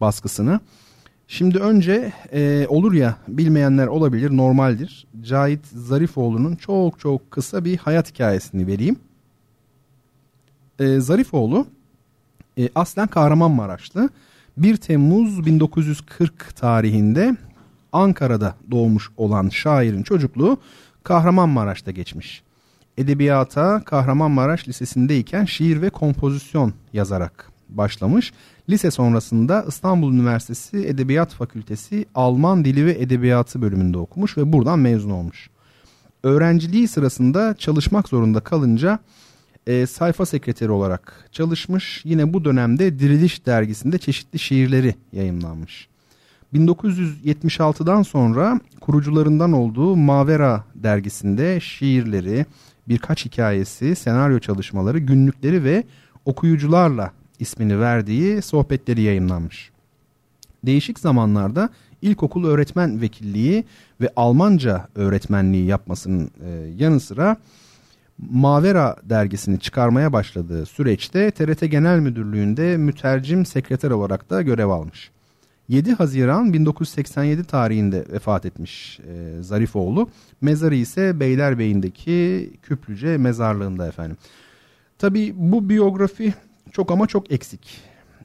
[SPEAKER 1] baskısını. Şimdi önce e, olur ya bilmeyenler olabilir normaldir. Cahit Zarifoğlu'nun çok çok kısa bir hayat hikayesini vereyim. E, Zarifoğlu e, aslen Kahramanmaraşlı 1 Temmuz 1940 tarihinde Ankara'da doğmuş olan şairin çocukluğu Kahramanmaraş'ta geçmiş. Edebiyata Kahramanmaraş Lisesi'ndeyken şiir ve kompozisyon yazarak başlamış. Lise sonrasında İstanbul Üniversitesi Edebiyat Fakültesi Alman Dili ve Edebiyatı bölümünde okumuş ve buradan mezun olmuş. Öğrenciliği sırasında çalışmak zorunda kalınca e, sayfa sekreteri olarak çalışmış. Yine bu dönemde Diriliş dergisinde çeşitli şiirleri yayınlanmış. 1976'dan sonra kurucularından olduğu Mavera dergisinde şiirleri, birkaç hikayesi, senaryo çalışmaları, günlükleri ve okuyucularla ismini verdiği sohbetleri yayınlanmış. Değişik zamanlarda ilkokul öğretmen vekilliği ve Almanca öğretmenliği yapmasının e, yanı sıra Mavera dergisini çıkarmaya başladığı süreçte TRT Genel Müdürlüğü'nde mütercim sekreter olarak da görev almış. 7 Haziran 1987 tarihinde vefat etmiş e, Zarifoğlu. Mezarı ise Beylerbeyi'ndeki Küplüce mezarlığında efendim. Tabi bu biyografi çok ama çok eksik.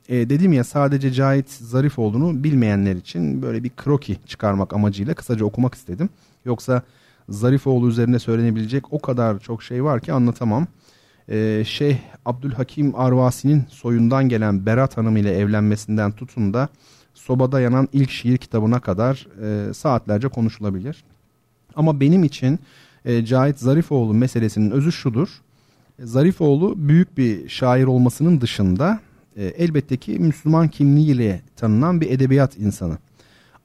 [SPEAKER 1] E, dedim ya sadece Cahit Zarifoğlu'nu bilmeyenler için böyle bir kroki çıkarmak amacıyla kısaca okumak istedim. Yoksa Zarifoğlu üzerine söylenebilecek o kadar çok şey var ki anlatamam. Ee, Şeyh Abdülhakim Arvasi'nin soyundan gelen Berat Hanım ile evlenmesinden tutun da sobada yanan ilk şiir kitabına kadar e, saatlerce konuşulabilir. Ama benim için e, Cahit Zarifoğlu meselesinin özü şudur. Zarifoğlu büyük bir şair olmasının dışında e, elbette ki Müslüman kimliğiyle tanınan bir edebiyat insanı.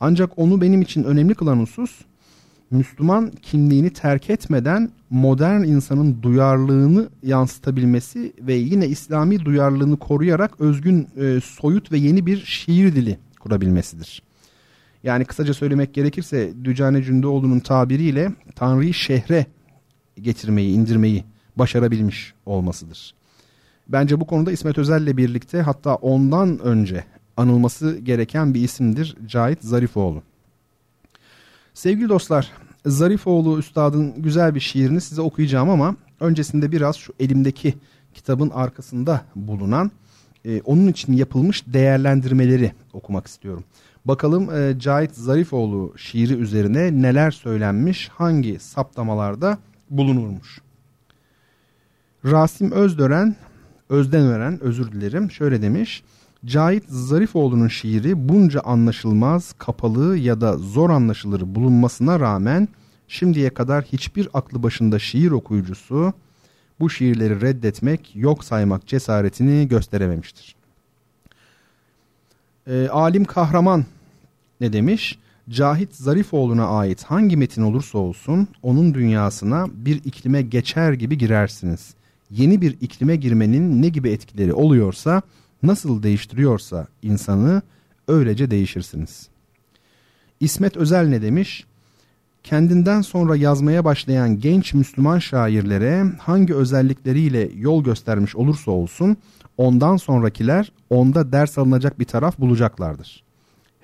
[SPEAKER 1] Ancak onu benim için önemli kılan husus Müslüman kimliğini terk etmeden modern insanın duyarlılığını yansıtabilmesi ve yine İslami duyarlılığını koruyarak özgün, e, soyut ve yeni bir şiir dili kurabilmesidir. Yani kısaca söylemek gerekirse Dücane Cündoğlu'nun tabiriyle Tanrı'yı şehre getirmeyi, indirmeyi başarabilmiş olmasıdır. Bence bu konuda İsmet Özel'le birlikte hatta ondan önce anılması gereken bir isimdir Cahit Zarifoğlu. Sevgili dostlar, Zarifoğlu Üstad'ın güzel bir şiirini size okuyacağım ama öncesinde biraz şu elimdeki kitabın arkasında bulunan e, onun için yapılmış değerlendirmeleri okumak istiyorum. Bakalım e, Cahit Zarifoğlu şiiri üzerine neler söylenmiş, hangi saptamalarda bulunurmuş. Rasim Özdören Özden veren özür dilerim. Şöyle demiş. Cahit Zarifoğlu'nun şiiri bunca anlaşılmaz, kapalı ya da zor anlaşılır bulunmasına rağmen şimdiye kadar hiçbir aklı başında şiir okuyucusu bu şiirleri reddetmek, yok saymak cesaretini gösterememiştir. E, Alim Kahraman ne demiş? Cahit Zarifoğlu'na ait hangi metin olursa olsun onun dünyasına bir iklime geçer gibi girersiniz. Yeni bir iklime girmenin ne gibi etkileri oluyorsa, nasıl değiştiriyorsa insanı öylece değişirsiniz. İsmet Özel ne demiş? Kendinden sonra yazmaya başlayan genç Müslüman şairlere hangi özellikleriyle yol göstermiş olursa olsun ondan sonrakiler onda ders alınacak bir taraf bulacaklardır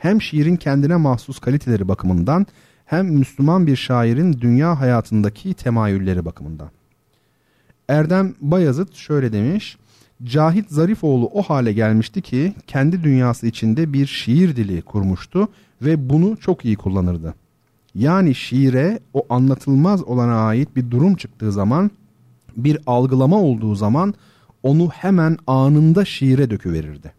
[SPEAKER 1] hem şiirin kendine mahsus kaliteleri bakımından hem Müslüman bir şairin dünya hayatındaki temayülleri bakımından. Erdem Bayazıt şöyle demiş. Cahit Zarifoğlu o hale gelmişti ki kendi dünyası içinde bir şiir dili kurmuştu ve bunu çok iyi kullanırdı. Yani şiire o anlatılmaz olana ait bir durum çıktığı zaman, bir algılama olduğu zaman onu hemen anında şiire döküverirdi.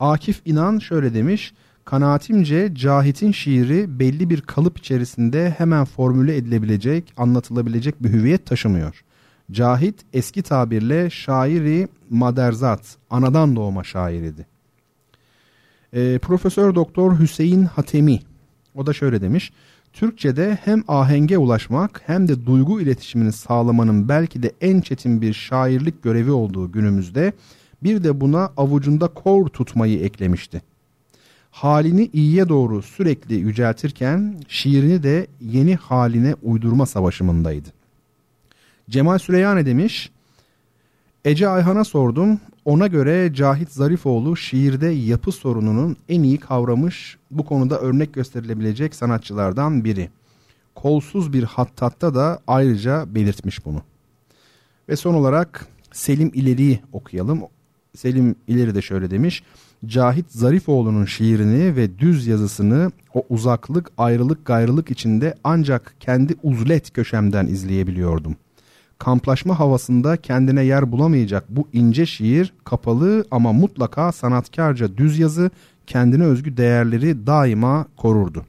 [SPEAKER 1] Akif İnan şöyle demiş. Kanaatimce Cahit'in şiiri belli bir kalıp içerisinde hemen formüle edilebilecek, anlatılabilecek bir hüviyet taşımıyor. Cahit eski tabirle şairi maderzat, anadan doğma şairiydi. E, Profesör Doktor Hüseyin Hatemi, o da şöyle demiş. Türkçe'de hem ahenge ulaşmak hem de duygu iletişimini sağlamanın belki de en çetin bir şairlik görevi olduğu günümüzde bir de buna avucunda kor tutmayı eklemişti halini iyiye doğru sürekli yüceltirken şiirini de yeni haline uydurma savaşımındaydı. Cemal Süreyya ne demiş? Ece Ayhan'a sordum. Ona göre Cahit Zarifoğlu şiirde yapı sorununun en iyi kavramış, bu konuda örnek gösterilebilecek sanatçılardan biri. Kolsuz bir hattatta da ayrıca belirtmiş bunu. Ve son olarak Selim İleri'yi okuyalım. Selim İleri de şöyle demiş. Cahit Zarifoğlu'nun şiirini ve düz yazısını o uzaklık, ayrılık, gayrılık içinde ancak kendi uzlet köşemden izleyebiliyordum. Kamplaşma havasında kendine yer bulamayacak bu ince şiir, kapalı ama mutlaka sanatkarca düz yazı, kendine özgü değerleri daima korurdu.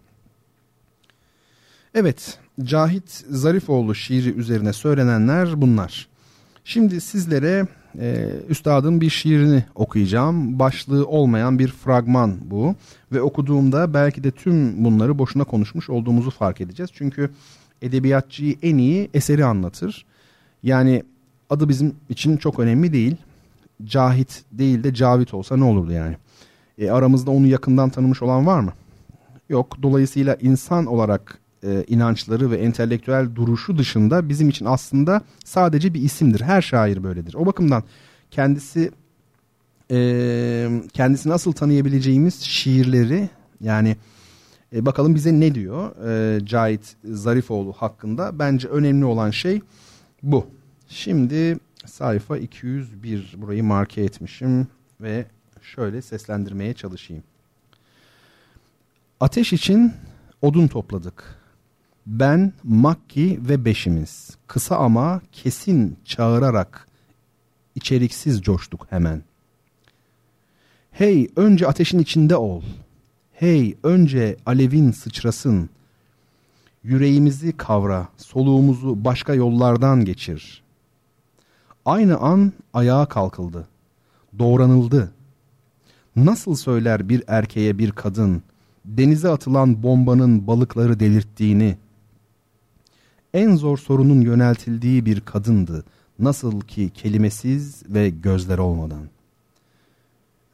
[SPEAKER 1] Evet, Cahit Zarifoğlu şiiri üzerine söylenenler bunlar. Şimdi sizlere e, üstadın bir şiirini okuyacağım. Başlığı olmayan bir fragman bu. Ve okuduğumda belki de tüm bunları boşuna konuşmuş olduğumuzu fark edeceğiz. Çünkü edebiyatçıyı en iyi eseri anlatır. Yani adı bizim için çok önemli değil. Cahit değil de Cavit olsa ne olurdu yani? E, aramızda onu yakından tanımış olan var mı? Yok. Dolayısıyla insan olarak e, inançları ve entelektüel duruşu dışında bizim için aslında sadece bir isimdir. Her şair böyledir. O bakımdan kendisi e, kendisini nasıl tanıyabileceğimiz şiirleri yani e, bakalım bize ne diyor e, Cahit Zarifoğlu hakkında. Bence önemli olan şey bu. Şimdi sayfa 201 burayı marke etmişim ve şöyle seslendirmeye çalışayım. Ateş için odun topladık. Ben, Makki ve beşimiz kısa ama kesin çağırarak içeriksiz coştuk hemen. Hey önce ateşin içinde ol. Hey önce alevin sıçrasın. Yüreğimizi kavra, soluğumuzu başka yollardan geçir. Aynı an ayağa kalkıldı. Doğranıldı. Nasıl söyler bir erkeğe bir kadın denize atılan bombanın balıkları delirttiğini, en zor sorunun yöneltildiği bir kadındı. Nasıl ki kelimesiz ve gözler olmadan.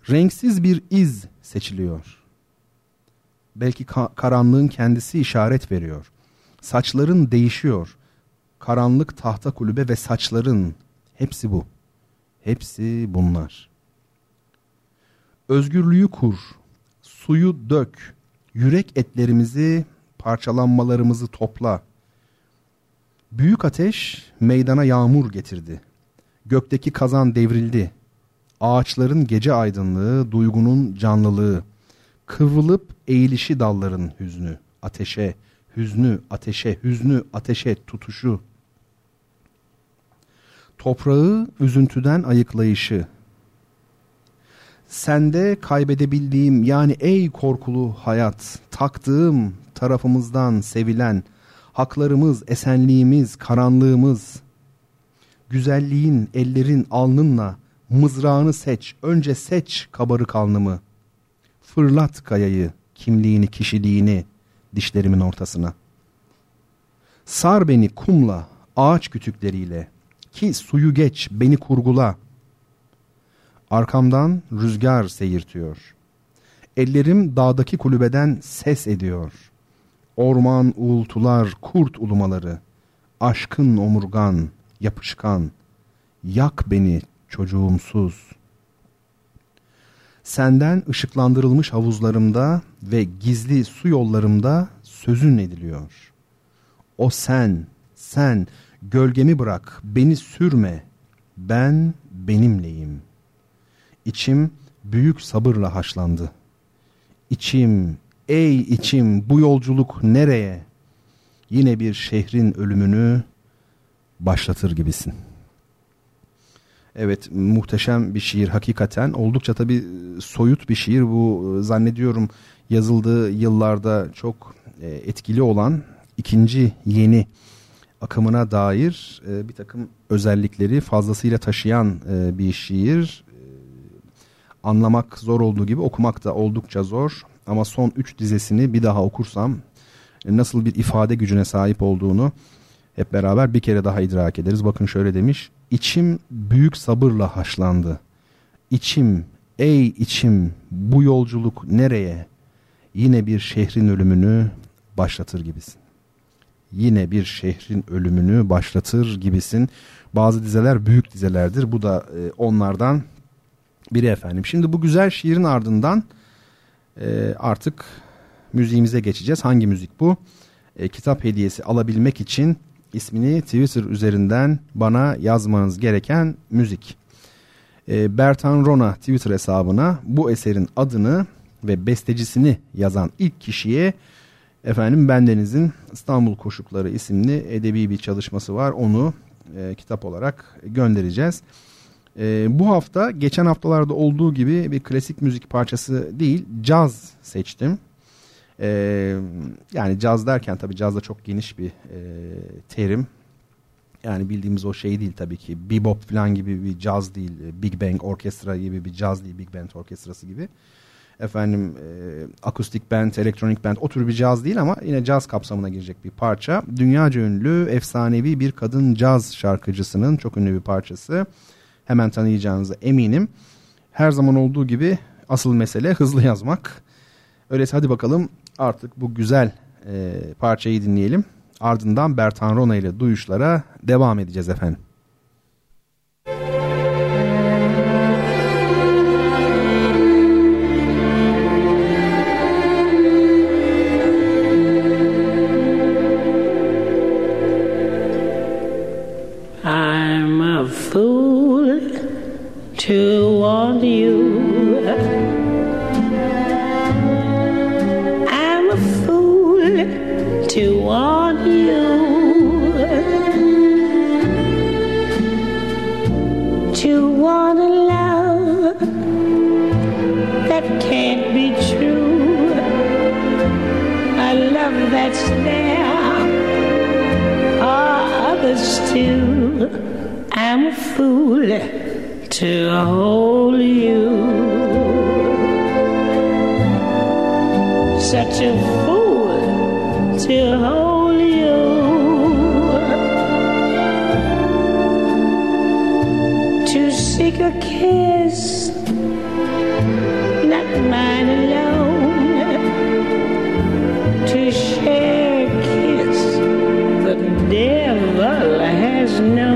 [SPEAKER 1] Renksiz bir iz seçiliyor. Belki ka karanlığın kendisi işaret veriyor. Saçların değişiyor. Karanlık tahta kulübe ve saçların hepsi bu. Hepsi bunlar. Özgürlüğü kur, suyu dök, yürek etlerimizi, parçalanmalarımızı topla. Büyük ateş meydana yağmur getirdi. Gökteki kazan devrildi. Ağaçların gece aydınlığı, duygunun canlılığı. Kıvrılıp eğilişi dalların hüznü, ateşe, hüznü, ateşe, hüznü, ateşe tutuşu. Toprağı üzüntüden ayıklayışı. Sende kaybedebildiğim yani ey korkulu hayat, taktığım tarafımızdan sevilen, haklarımız, esenliğimiz, karanlığımız, güzelliğin ellerin alnınla, mızrağını seç, önce seç kabarık alnımı, fırlat kayayı, kimliğini, kişiliğini dişlerimin ortasına. Sar beni kumla, ağaç kütükleriyle, ki suyu geç, beni kurgula. Arkamdan rüzgar seyirtiyor. Ellerim dağdaki kulübeden ses ediyor. Orman uğultular, kurt ulumaları, aşkın omurgan, yapışkan, yak beni çocuğumsuz. Senden ışıklandırılmış havuzlarımda ve gizli su yollarımda sözün ediliyor. O sen, sen gölgemi bırak, beni sürme, ben benimleyim. İçim büyük sabırla haşlandı. İçim, ey içim bu yolculuk nereye? Yine bir şehrin ölümünü başlatır gibisin. Evet muhteşem bir şiir hakikaten. Oldukça tabii soyut bir şiir bu zannediyorum yazıldığı yıllarda çok e, etkili olan ikinci yeni akımına dair e, bir takım özellikleri fazlasıyla taşıyan e, bir şiir. Anlamak zor olduğu gibi okumak da oldukça zor. Ama son üç dizesini bir daha okursam nasıl bir ifade gücüne sahip olduğunu hep beraber bir kere daha idrak ederiz. Bakın şöyle demiş. İçim büyük sabırla haşlandı. İçim, ey içim bu yolculuk nereye? Yine bir şehrin ölümünü başlatır gibisin. Yine bir şehrin ölümünü başlatır gibisin. Bazı dizeler büyük dizelerdir. Bu da e, onlardan biri efendim. Şimdi bu güzel şiirin ardından e, artık müziğimize geçeceğiz. Hangi müzik bu? E, kitap hediyesi alabilmek için ismini Twitter üzerinden bana yazmanız gereken müzik. E, Bertan Rona Twitter hesabına bu eserin adını ve bestecisini yazan ilk kişiye efendim bendenizin İstanbul Koşukları isimli edebi bir çalışması var. Onu e, kitap olarak göndereceğiz. E, bu hafta geçen haftalarda olduğu gibi bir klasik müzik parçası değil caz seçtim. Ee, yani caz derken tabii caz da çok geniş bir e, terim. Yani bildiğimiz o şey değil tabii ki. Bebop falan gibi bir caz değil. Big Bang orkestra gibi bir caz değil. Big Band orkestrası gibi. Efendim e, akustik band, elektronik band o tür bir caz değil ama yine caz kapsamına girecek bir parça. Dünyaca ünlü, efsanevi bir kadın caz şarkıcısının çok ünlü bir parçası. Hemen tanıyacağınıza eminim. Her zaman olduğu gibi asıl mesele hızlı yazmak. Öyleyse hadi bakalım artık bu güzel e, parçayı dinleyelim. Ardından Bertan Rona ile duyuşlara devam edeceğiz efendim.
[SPEAKER 2] I'm a fool to want you to want you to want a love that can't be true. A love that's there for others too. I'm a fool to hold you. Such a fool to hold you. To seek a kiss, not mine alone. To share a kiss the devil has known.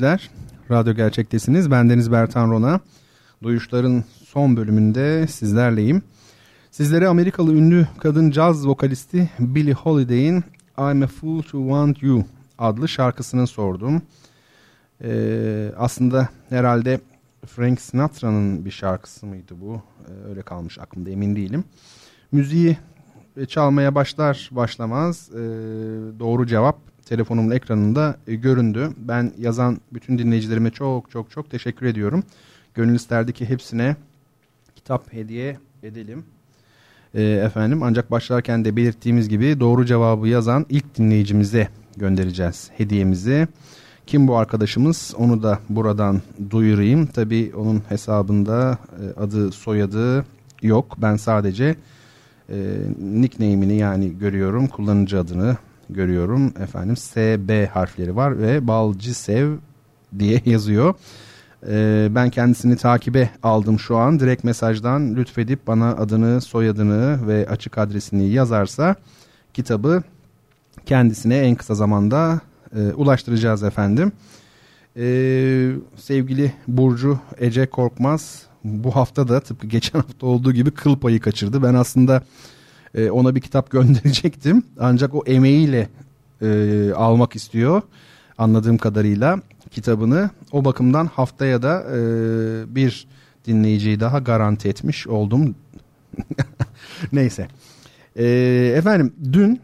[SPEAKER 1] Dinleyiciler, Radyo Gerçek'tesiniz. Ben Deniz Bertan Rona. Duyuşların son bölümünde sizlerleyim. Sizlere Amerikalı ünlü kadın caz vokalisti Billie Holiday'in I'm a Fool to Want You adlı şarkısını sordum. Ee, aslında herhalde Frank Sinatra'nın bir şarkısı mıydı bu? Ee, öyle kalmış aklımda emin değilim. Müziği çalmaya başlar başlamaz e, doğru cevap telefonumun ekranında e, göründü. Ben yazan bütün dinleyicilerime çok çok çok teşekkür ediyorum. Gönül isterdi ki hepsine kitap hediye edelim. E, efendim ancak başlarken de belirttiğimiz gibi doğru cevabı yazan ilk dinleyicimize göndereceğiz hediyemizi. Kim bu arkadaşımız onu da buradan duyurayım. Tabi onun hesabında e, adı soyadı yok. Ben sadece e, nickname'ini yani görüyorum kullanıcı adını görüyorum. Efendim SB harfleri var ve Balcisev diye yazıyor. Ee, ben kendisini takibe aldım şu an. Direkt mesajdan lütfedip bana adını, soyadını ve açık adresini yazarsa kitabı kendisine en kısa zamanda e, ulaştıracağız efendim. Ee, sevgili Burcu Ece Korkmaz bu hafta da tıpkı geçen hafta olduğu gibi kıl payı kaçırdı. Ben aslında e, ona bir kitap gönderecektim. Ancak o emeğiyle e, almak istiyor anladığım kadarıyla kitabını. O bakımdan haftaya da e, bir dinleyiciyi daha garanti etmiş oldum. Neyse. E, efendim dün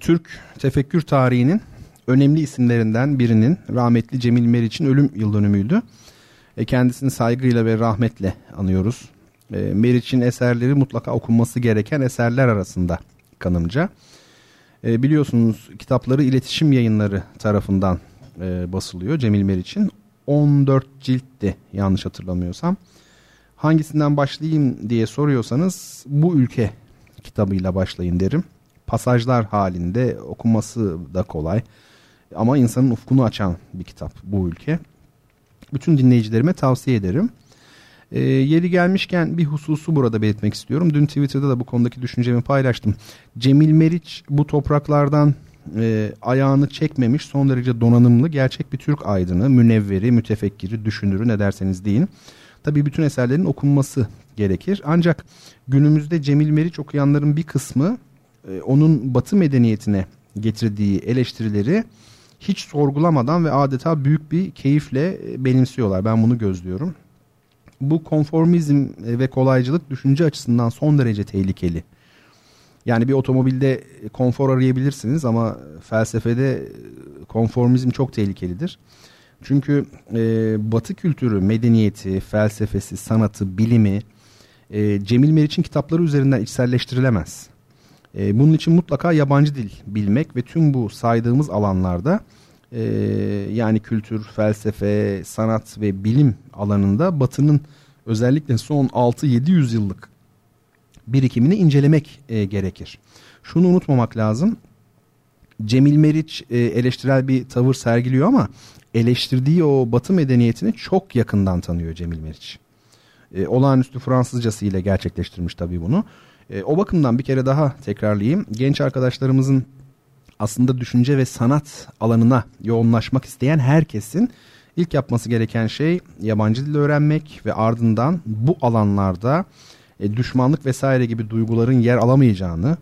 [SPEAKER 1] Türk tefekkür tarihinin önemli isimlerinden birinin rahmetli Cemil Meriç'in ölüm yıl dönümüydü. E, kendisini saygıyla ve rahmetle anıyoruz. E, Meriç'in eserleri mutlaka okunması gereken eserler arasında kanımca. E, biliyorsunuz kitapları iletişim yayınları tarafından e, basılıyor Cemil Meriç'in. 14 ciltti yanlış hatırlamıyorsam. Hangisinden başlayayım diye soruyorsanız bu ülke kitabıyla başlayın derim. Pasajlar halinde okunması da kolay. Ama insanın ufkunu açan bir kitap bu ülke. Bütün dinleyicilerime tavsiye ederim. E, yeri gelmişken bir hususu burada belirtmek istiyorum. Dün Twitter'da da bu konudaki düşüncemi paylaştım. Cemil Meriç bu topraklardan e, ayağını çekmemiş son derece donanımlı gerçek bir Türk aydını, münevveri, mütefekkiri, düşünürü ne derseniz deyin. Tabii bütün eserlerin okunması gerekir. Ancak günümüzde Cemil Meriç okuyanların bir kısmı e, onun batı medeniyetine getirdiği eleştirileri hiç sorgulamadan ve adeta büyük bir keyifle e, benimsiyorlar. Ben bunu gözlüyorum. Bu konformizm e, ve kolaycılık düşünce açısından son derece tehlikeli. Yani bir otomobilde konfor arayabilirsiniz ama felsefede konformizm çok tehlikelidir. Çünkü e, batı kültürü, medeniyeti, felsefesi, sanatı, bilimi e, Cemil Meriç'in kitapları üzerinden içselleştirilemez. E, bunun için mutlaka yabancı dil bilmek ve tüm bu saydığımız alanlarda e, yani kültür, felsefe, sanat ve bilim alanında Batı'nın özellikle son 6-700 yıllık birikimini incelemek e, gerekir. Şunu unutmamak lazım. Cemil Meriç e, eleştirel bir tavır sergiliyor ama eleştirdiği o Batı medeniyetini çok yakından tanıyor Cemil Meriç. E, olağanüstü Fransızcası ile gerçekleştirmiş tabii bunu. E, o bakımdan bir kere daha tekrarlayayım. Genç arkadaşlarımızın aslında düşünce ve sanat alanına yoğunlaşmak isteyen herkesin ilk yapması gereken şey yabancı dil öğrenmek ve ardından bu alanlarda e, düşmanlık vesaire gibi duyguların yer alamayacağını,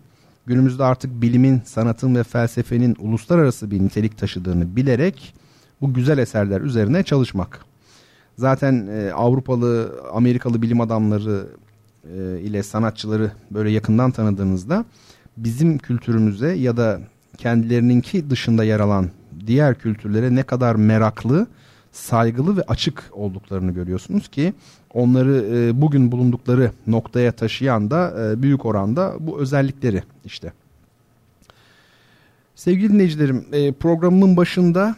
[SPEAKER 1] günümüzde artık bilimin, sanatın ve felsefenin uluslararası bir nitelik taşıdığını bilerek bu güzel eserler üzerine çalışmak. Zaten e, Avrupalı, Amerikalı bilim adamları e, ile sanatçıları böyle yakından tanıdığınızda bizim kültürümüze ya da kendilerininki dışında yer alan diğer kültürlere ne kadar meraklı, saygılı ve açık olduklarını görüyorsunuz ki onları e, bugün bulundukları noktaya taşıyan da e, büyük oranda bu özellikleri işte. Sevgili dinleyicilerim e, programımın başında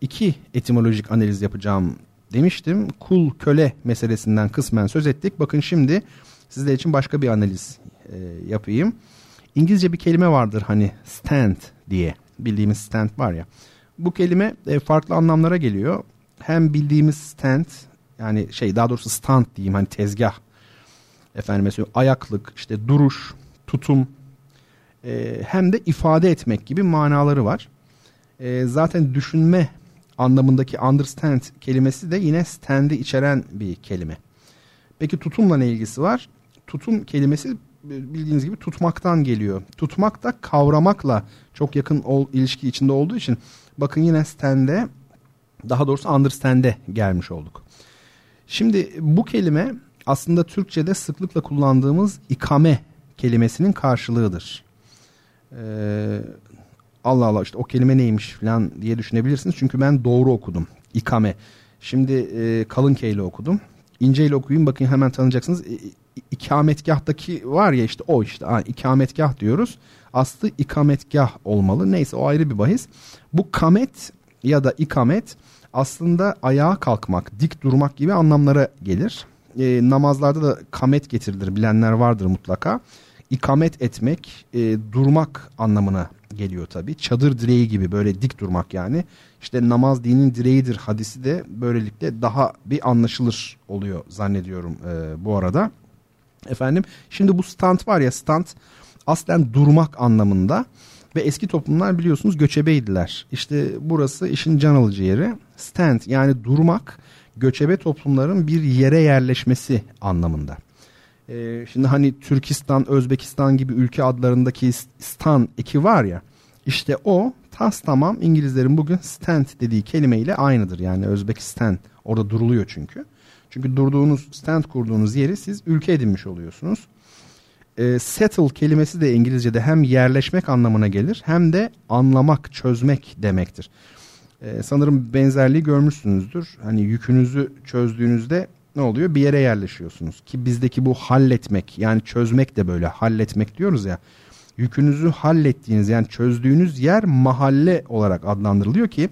[SPEAKER 1] iki etimolojik analiz yapacağım demiştim. Kul köle meselesinden kısmen söz ettik. Bakın şimdi sizler için başka bir analiz e, yapayım. İngilizce bir kelime vardır hani stand diye bildiğimiz stand var ya. Bu kelime e, farklı anlamlara geliyor. Hem bildiğimiz stand yani şey daha doğrusu stand diyeyim hani tezgah. Efendim mesela ayaklık işte duruş, tutum e, hem de ifade etmek gibi manaları var. E, zaten düşünme anlamındaki understand kelimesi de yine stand'i içeren bir kelime. Peki tutumla ne ilgisi var? Tutum kelimesi bildiğiniz gibi tutmaktan geliyor. Tutmak da kavramakla çok yakın ol, ilişki içinde olduğu için bakın yine stand'e daha doğrusu understand'e gelmiş olduk. Şimdi bu kelime aslında Türkçe'de sıklıkla kullandığımız ikame kelimesinin karşılığıdır. Ee, Allah Allah işte o kelime neymiş falan diye düşünebilirsiniz. Çünkü ben doğru okudum. İkame. Şimdi e, kalın K ile okudum. İnce ile okuyun bakın hemen tanıyacaksınız. E, var ya işte o işte ha, ikametgah diyoruz. Aslı ikametgah olmalı. Neyse o ayrı bir bahis. Bu kamet ya da ikamet aslında ayağa kalkmak, dik durmak gibi anlamlara gelir. E, namazlarda da kamet getirilir bilenler vardır mutlaka. İkamet etmek, e, durmak anlamına geliyor tabi. Çadır direği gibi böyle dik durmak yani. İşte namaz dinin direğidir hadisi de böylelikle daha bir anlaşılır oluyor zannediyorum e, bu arada. Efendim şimdi bu stand var ya stand aslen durmak anlamında ve eski toplumlar biliyorsunuz göçebeydiler. İşte burası işin can alıcı yeri. Stand yani durmak göçebe toplumların bir yere yerleşmesi anlamında. Ee, şimdi hani Türkistan, Özbekistan gibi ülke adlarındaki stan eki var ya işte o tas tamam İngilizlerin bugün stand dediği kelimeyle aynıdır. Yani Özbekistan orada duruluyor çünkü. Çünkü durduğunuz stand kurduğunuz yeri siz ülke edinmiş oluyorsunuz. E, settle kelimesi de İngilizce'de hem yerleşmek anlamına gelir hem de anlamak, çözmek demektir. E, sanırım benzerliği görmüşsünüzdür. Hani yükünüzü çözdüğünüzde ne oluyor? Bir yere yerleşiyorsunuz. Ki bizdeki bu halletmek yani çözmek de böyle halletmek diyoruz ya. Yükünüzü hallettiğiniz yani çözdüğünüz yer mahalle olarak adlandırılıyor ki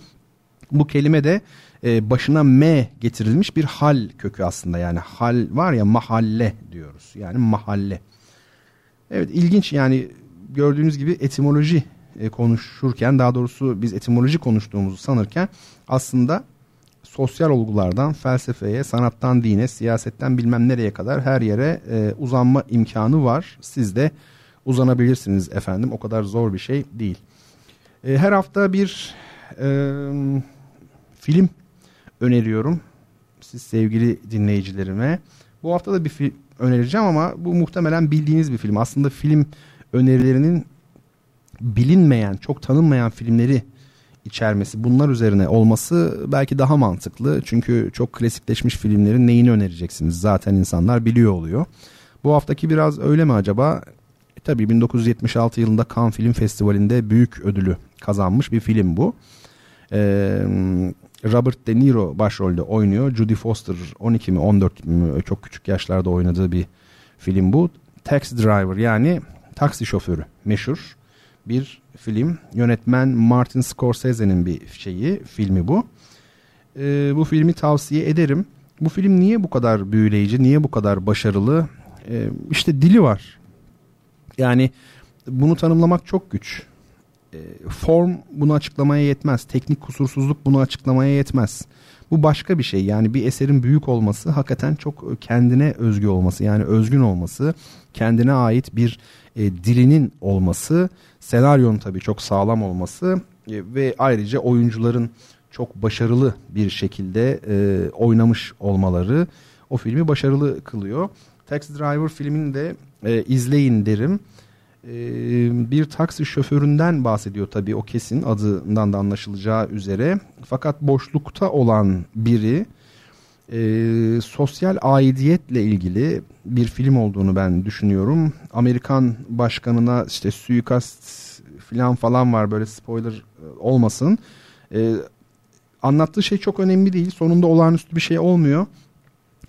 [SPEAKER 1] bu kelime de e, başına M getirilmiş bir hal kökü aslında yani hal var ya mahalle diyoruz yani mahalle. Evet ilginç yani gördüğünüz gibi etimoloji e, konuşurken daha doğrusu biz etimoloji konuştuğumuzu sanırken aslında sosyal olgulardan felsefeye, sanattan dine, siyasetten bilmem nereye kadar her yere e, uzanma imkanı var. Siz de uzanabilirsiniz efendim. O kadar zor bir şey değil. E, her hafta bir e, film öneriyorum. Siz sevgili dinleyicilerime. Bu hafta da bir film önereceğim ama bu muhtemelen bildiğiniz bir film. Aslında film önerilerinin bilinmeyen, çok tanınmayan filmleri içermesi, bunlar üzerine olması belki daha mantıklı. Çünkü çok klasikleşmiş filmlerin neyini önereceksiniz? Zaten insanlar biliyor oluyor. Bu haftaki biraz öyle mi acaba? E, tabii 1976 yılında Cannes Film Festivali'nde büyük ödülü kazanmış bir film bu. Ee, Robert De Niro başrolde oynuyor. Judy Foster 12 mi 14 mi çok küçük yaşlarda oynadığı bir film bu. Taxi Driver yani taksi şoförü meşhur bir film. Yönetmen Martin Scorsese'nin bir şeyi filmi bu. Ee, bu filmi tavsiye ederim. Bu film niye bu kadar büyüleyici, niye bu kadar başarılı? Ee, işte dili var. Yani bunu tanımlamak çok güç. Ee, form bunu açıklamaya yetmez. Teknik kusursuzluk bunu açıklamaya yetmez. Bu başka bir şey. Yani bir eserin büyük olması hakikaten çok kendine özgü olması. Yani özgün olması, kendine ait bir e, dilinin olması, senaryonun tabii çok sağlam olması e, ve ayrıca oyuncuların çok başarılı bir şekilde e, oynamış olmaları o filmi başarılı kılıyor. Taxi Driver filmini de e, izleyin derim. E, bir taksi şoföründen bahsediyor tabii o kesin adından da anlaşılacağı üzere. Fakat boşlukta olan biri e, sosyal aidiyetle ilgili bir film olduğunu ben düşünüyorum. Amerikan başkanına işte suikast falan falan var böyle spoiler e, olmasın. E, anlattığı şey çok önemli değil. Sonunda olağanüstü bir şey olmuyor.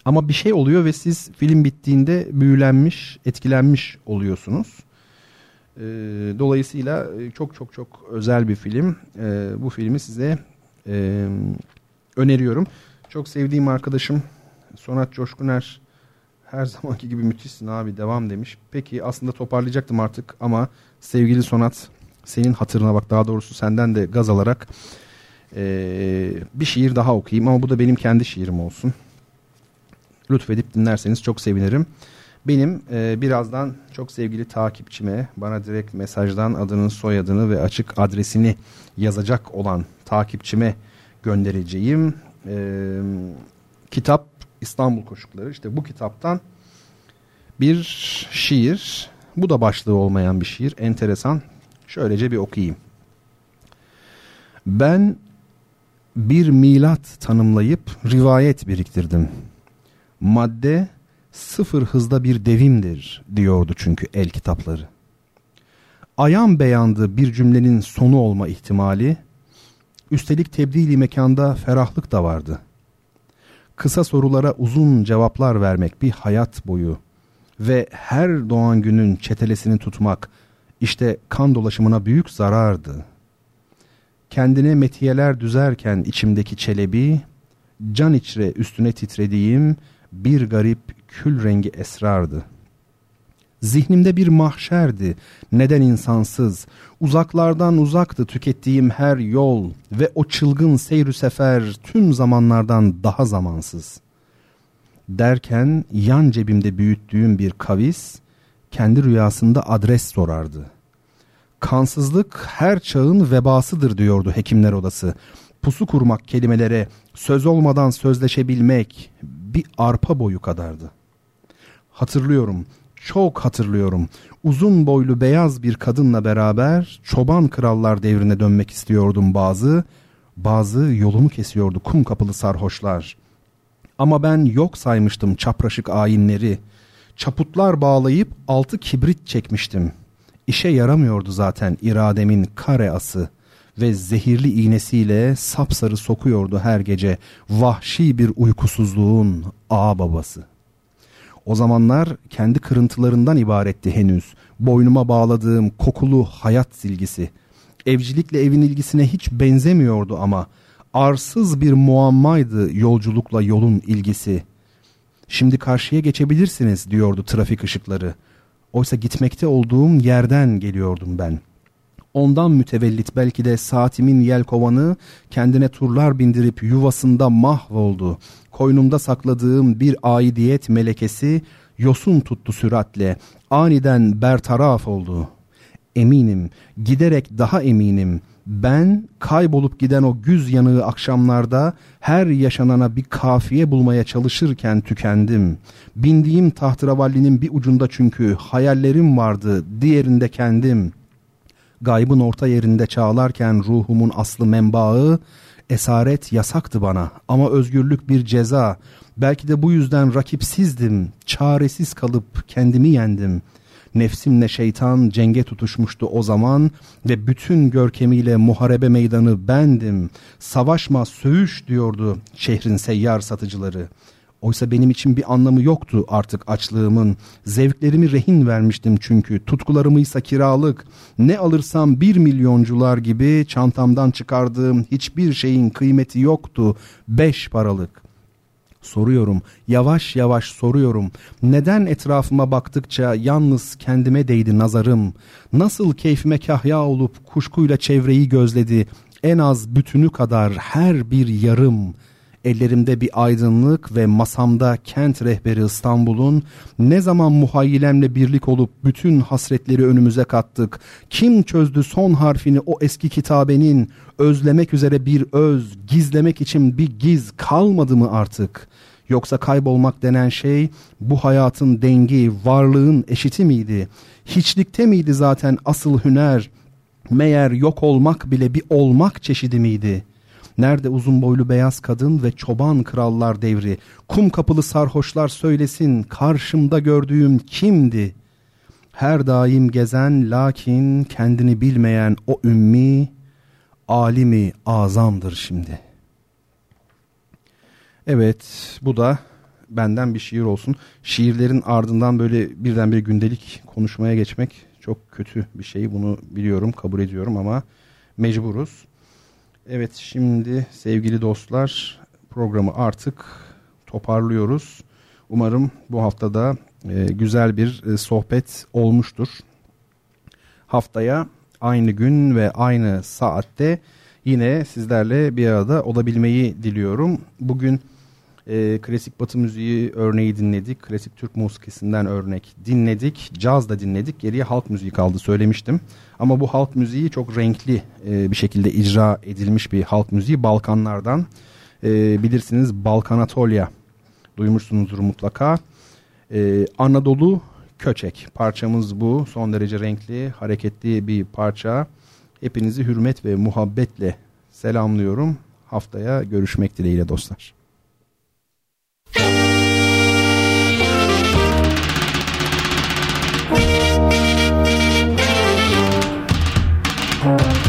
[SPEAKER 1] Ama bir şey oluyor ve siz film bittiğinde büyülenmiş, etkilenmiş oluyorsunuz. E, dolayısıyla çok çok çok özel bir film. E, bu filmi size e, öneriyorum. Çok sevdiğim arkadaşım Sonat Coşkuner her zamanki gibi müthişsin abi devam demiş. Peki aslında toparlayacaktım artık ama sevgili Sonat senin hatırına bak daha doğrusu senden de gaz alarak ee, bir şiir daha okuyayım ama bu da benim kendi şiirim olsun. Lütfedip dinlerseniz çok sevinirim. Benim e, birazdan çok sevgili takipçime bana direkt mesajdan adının soyadını ve açık adresini yazacak olan takipçime göndereceğim e, kitap İstanbul Koşukları. İşte bu kitaptan bir şiir. Bu da başlığı olmayan bir şiir. Enteresan. Şöylece bir okuyayım. Ben bir milat tanımlayıp rivayet biriktirdim. Madde sıfır hızda bir devimdir diyordu çünkü el kitapları. Ayan beyandı bir cümlenin sonu olma ihtimali Üstelik tebdili mekanda ferahlık da vardı. Kısa sorulara uzun cevaplar vermek bir hayat boyu ve her doğan günün çetelesini tutmak işte kan dolaşımına büyük zarardı. Kendine metiyeler düzerken içimdeki çelebi, can içre üstüne titrediğim bir garip kül rengi esrardı.'' Zihnimde bir mahşerdi. Neden insansız? Uzaklardan uzaktı tükettiğim her yol ve o çılgın seyrü sefer tüm zamanlardan daha zamansız. Derken yan cebimde büyüttüğüm bir kavis kendi rüyasında adres sorardı. Kansızlık her çağın vebasıdır diyordu hekimler odası. Pusu kurmak kelimelere, söz olmadan sözleşebilmek bir arpa boyu kadardı. Hatırlıyorum çok hatırlıyorum. Uzun boylu beyaz bir kadınla beraber çoban krallar devrine dönmek istiyordum bazı. Bazı yolumu kesiyordu kum kapılı sarhoşlar. Ama ben yok saymıştım çapraşık ayinleri. Çaputlar bağlayıp altı kibrit çekmiştim. İşe yaramıyordu zaten irademin kare ası ve zehirli iğnesiyle sapsarı sokuyordu her gece vahşi bir uykusuzluğun ağ babası.'' O zamanlar kendi kırıntılarından ibaretti henüz. Boynuma bağladığım kokulu hayat silgisi. Evcilikle evin ilgisine hiç benzemiyordu ama arsız bir muammaydı yolculukla yolun ilgisi. Şimdi karşıya geçebilirsiniz diyordu trafik ışıkları. Oysa gitmekte olduğum yerden geliyordum ben. Ondan mütevellit belki de saatimin yelkovanı kendine turlar bindirip yuvasında mahvoldu koynumda sakladığım bir aidiyet melekesi yosun tuttu süratle. Aniden bertaraf oldu. Eminim, giderek daha eminim. Ben kaybolup giden o güz yanığı akşamlarda her yaşanana bir kafiye bulmaya çalışırken tükendim. Bindiğim tahtıravallinin bir ucunda çünkü hayallerim vardı, diğerinde kendim. Gaybın orta yerinde çağlarken ruhumun aslı menbaı, Esaret yasaktı bana ama özgürlük bir ceza. Belki de bu yüzden rakipsizdim. Çaresiz kalıp kendimi yendim. Nefsimle şeytan cenge tutuşmuştu o zaman ve bütün görkemiyle muharebe meydanı bendim. Savaşma, söğüş diyordu şehrin seyyar satıcıları.'' Oysa benim için bir anlamı yoktu artık açlığımın. Zevklerimi rehin vermiştim çünkü. Tutkularımı ise kiralık. Ne alırsam bir milyoncular gibi çantamdan çıkardığım hiçbir şeyin kıymeti yoktu. Beş paralık. Soruyorum, yavaş yavaş soruyorum. Neden etrafıma baktıkça yalnız kendime değdi nazarım? Nasıl keyfime kahya olup kuşkuyla çevreyi gözledi? En az bütünü kadar her bir yarım.'' Ellerimde bir aydınlık ve masamda kent rehberi İstanbul'un ne zaman muhayyilemle birlik olup bütün hasretleri önümüze kattık. Kim çözdü son harfini o eski kitabenin özlemek üzere bir öz, gizlemek için bir giz kalmadı mı artık? Yoksa kaybolmak denen şey bu hayatın dengi, varlığın eşiti miydi? Hiçlikte miydi zaten asıl hüner? Meğer yok olmak bile bir olmak çeşidi miydi?'' Nerede uzun boylu beyaz kadın ve çoban krallar devri? Kum kapılı sarhoşlar söylesin karşımda gördüğüm kimdi? Her daim gezen lakin kendini bilmeyen o ümmi alimi azamdır şimdi. Evet bu da benden bir şiir olsun. Şiirlerin ardından böyle birdenbire gündelik konuşmaya geçmek çok kötü bir şey. Bunu biliyorum, kabul ediyorum ama mecburuz. Evet şimdi sevgili dostlar programı artık toparlıyoruz. Umarım bu haftada e, güzel bir e, sohbet olmuştur. Haftaya aynı gün ve aynı saatte yine sizlerle bir arada olabilmeyi diliyorum. Bugün e, klasik batı müziği örneği dinledik. Klasik Türk musikisinden örnek dinledik. Caz da dinledik. Geriye halk müziği kaldı söylemiştim. Ama bu halk müziği çok renkli e, bir şekilde icra edilmiş bir halk müziği. Balkanlardan e, bilirsiniz Balkanatolya duymuşsunuzdur mutlaka. E, Anadolu Köçek parçamız bu. Son derece renkli, hareketli bir parça. Hepinizi hürmet ve muhabbetle selamlıyorum. Haftaya görüşmek dileğiyle dostlar.
[SPEAKER 3] Thank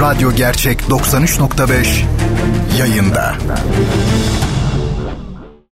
[SPEAKER 3] Radyo Gerçek 93.5 yayında.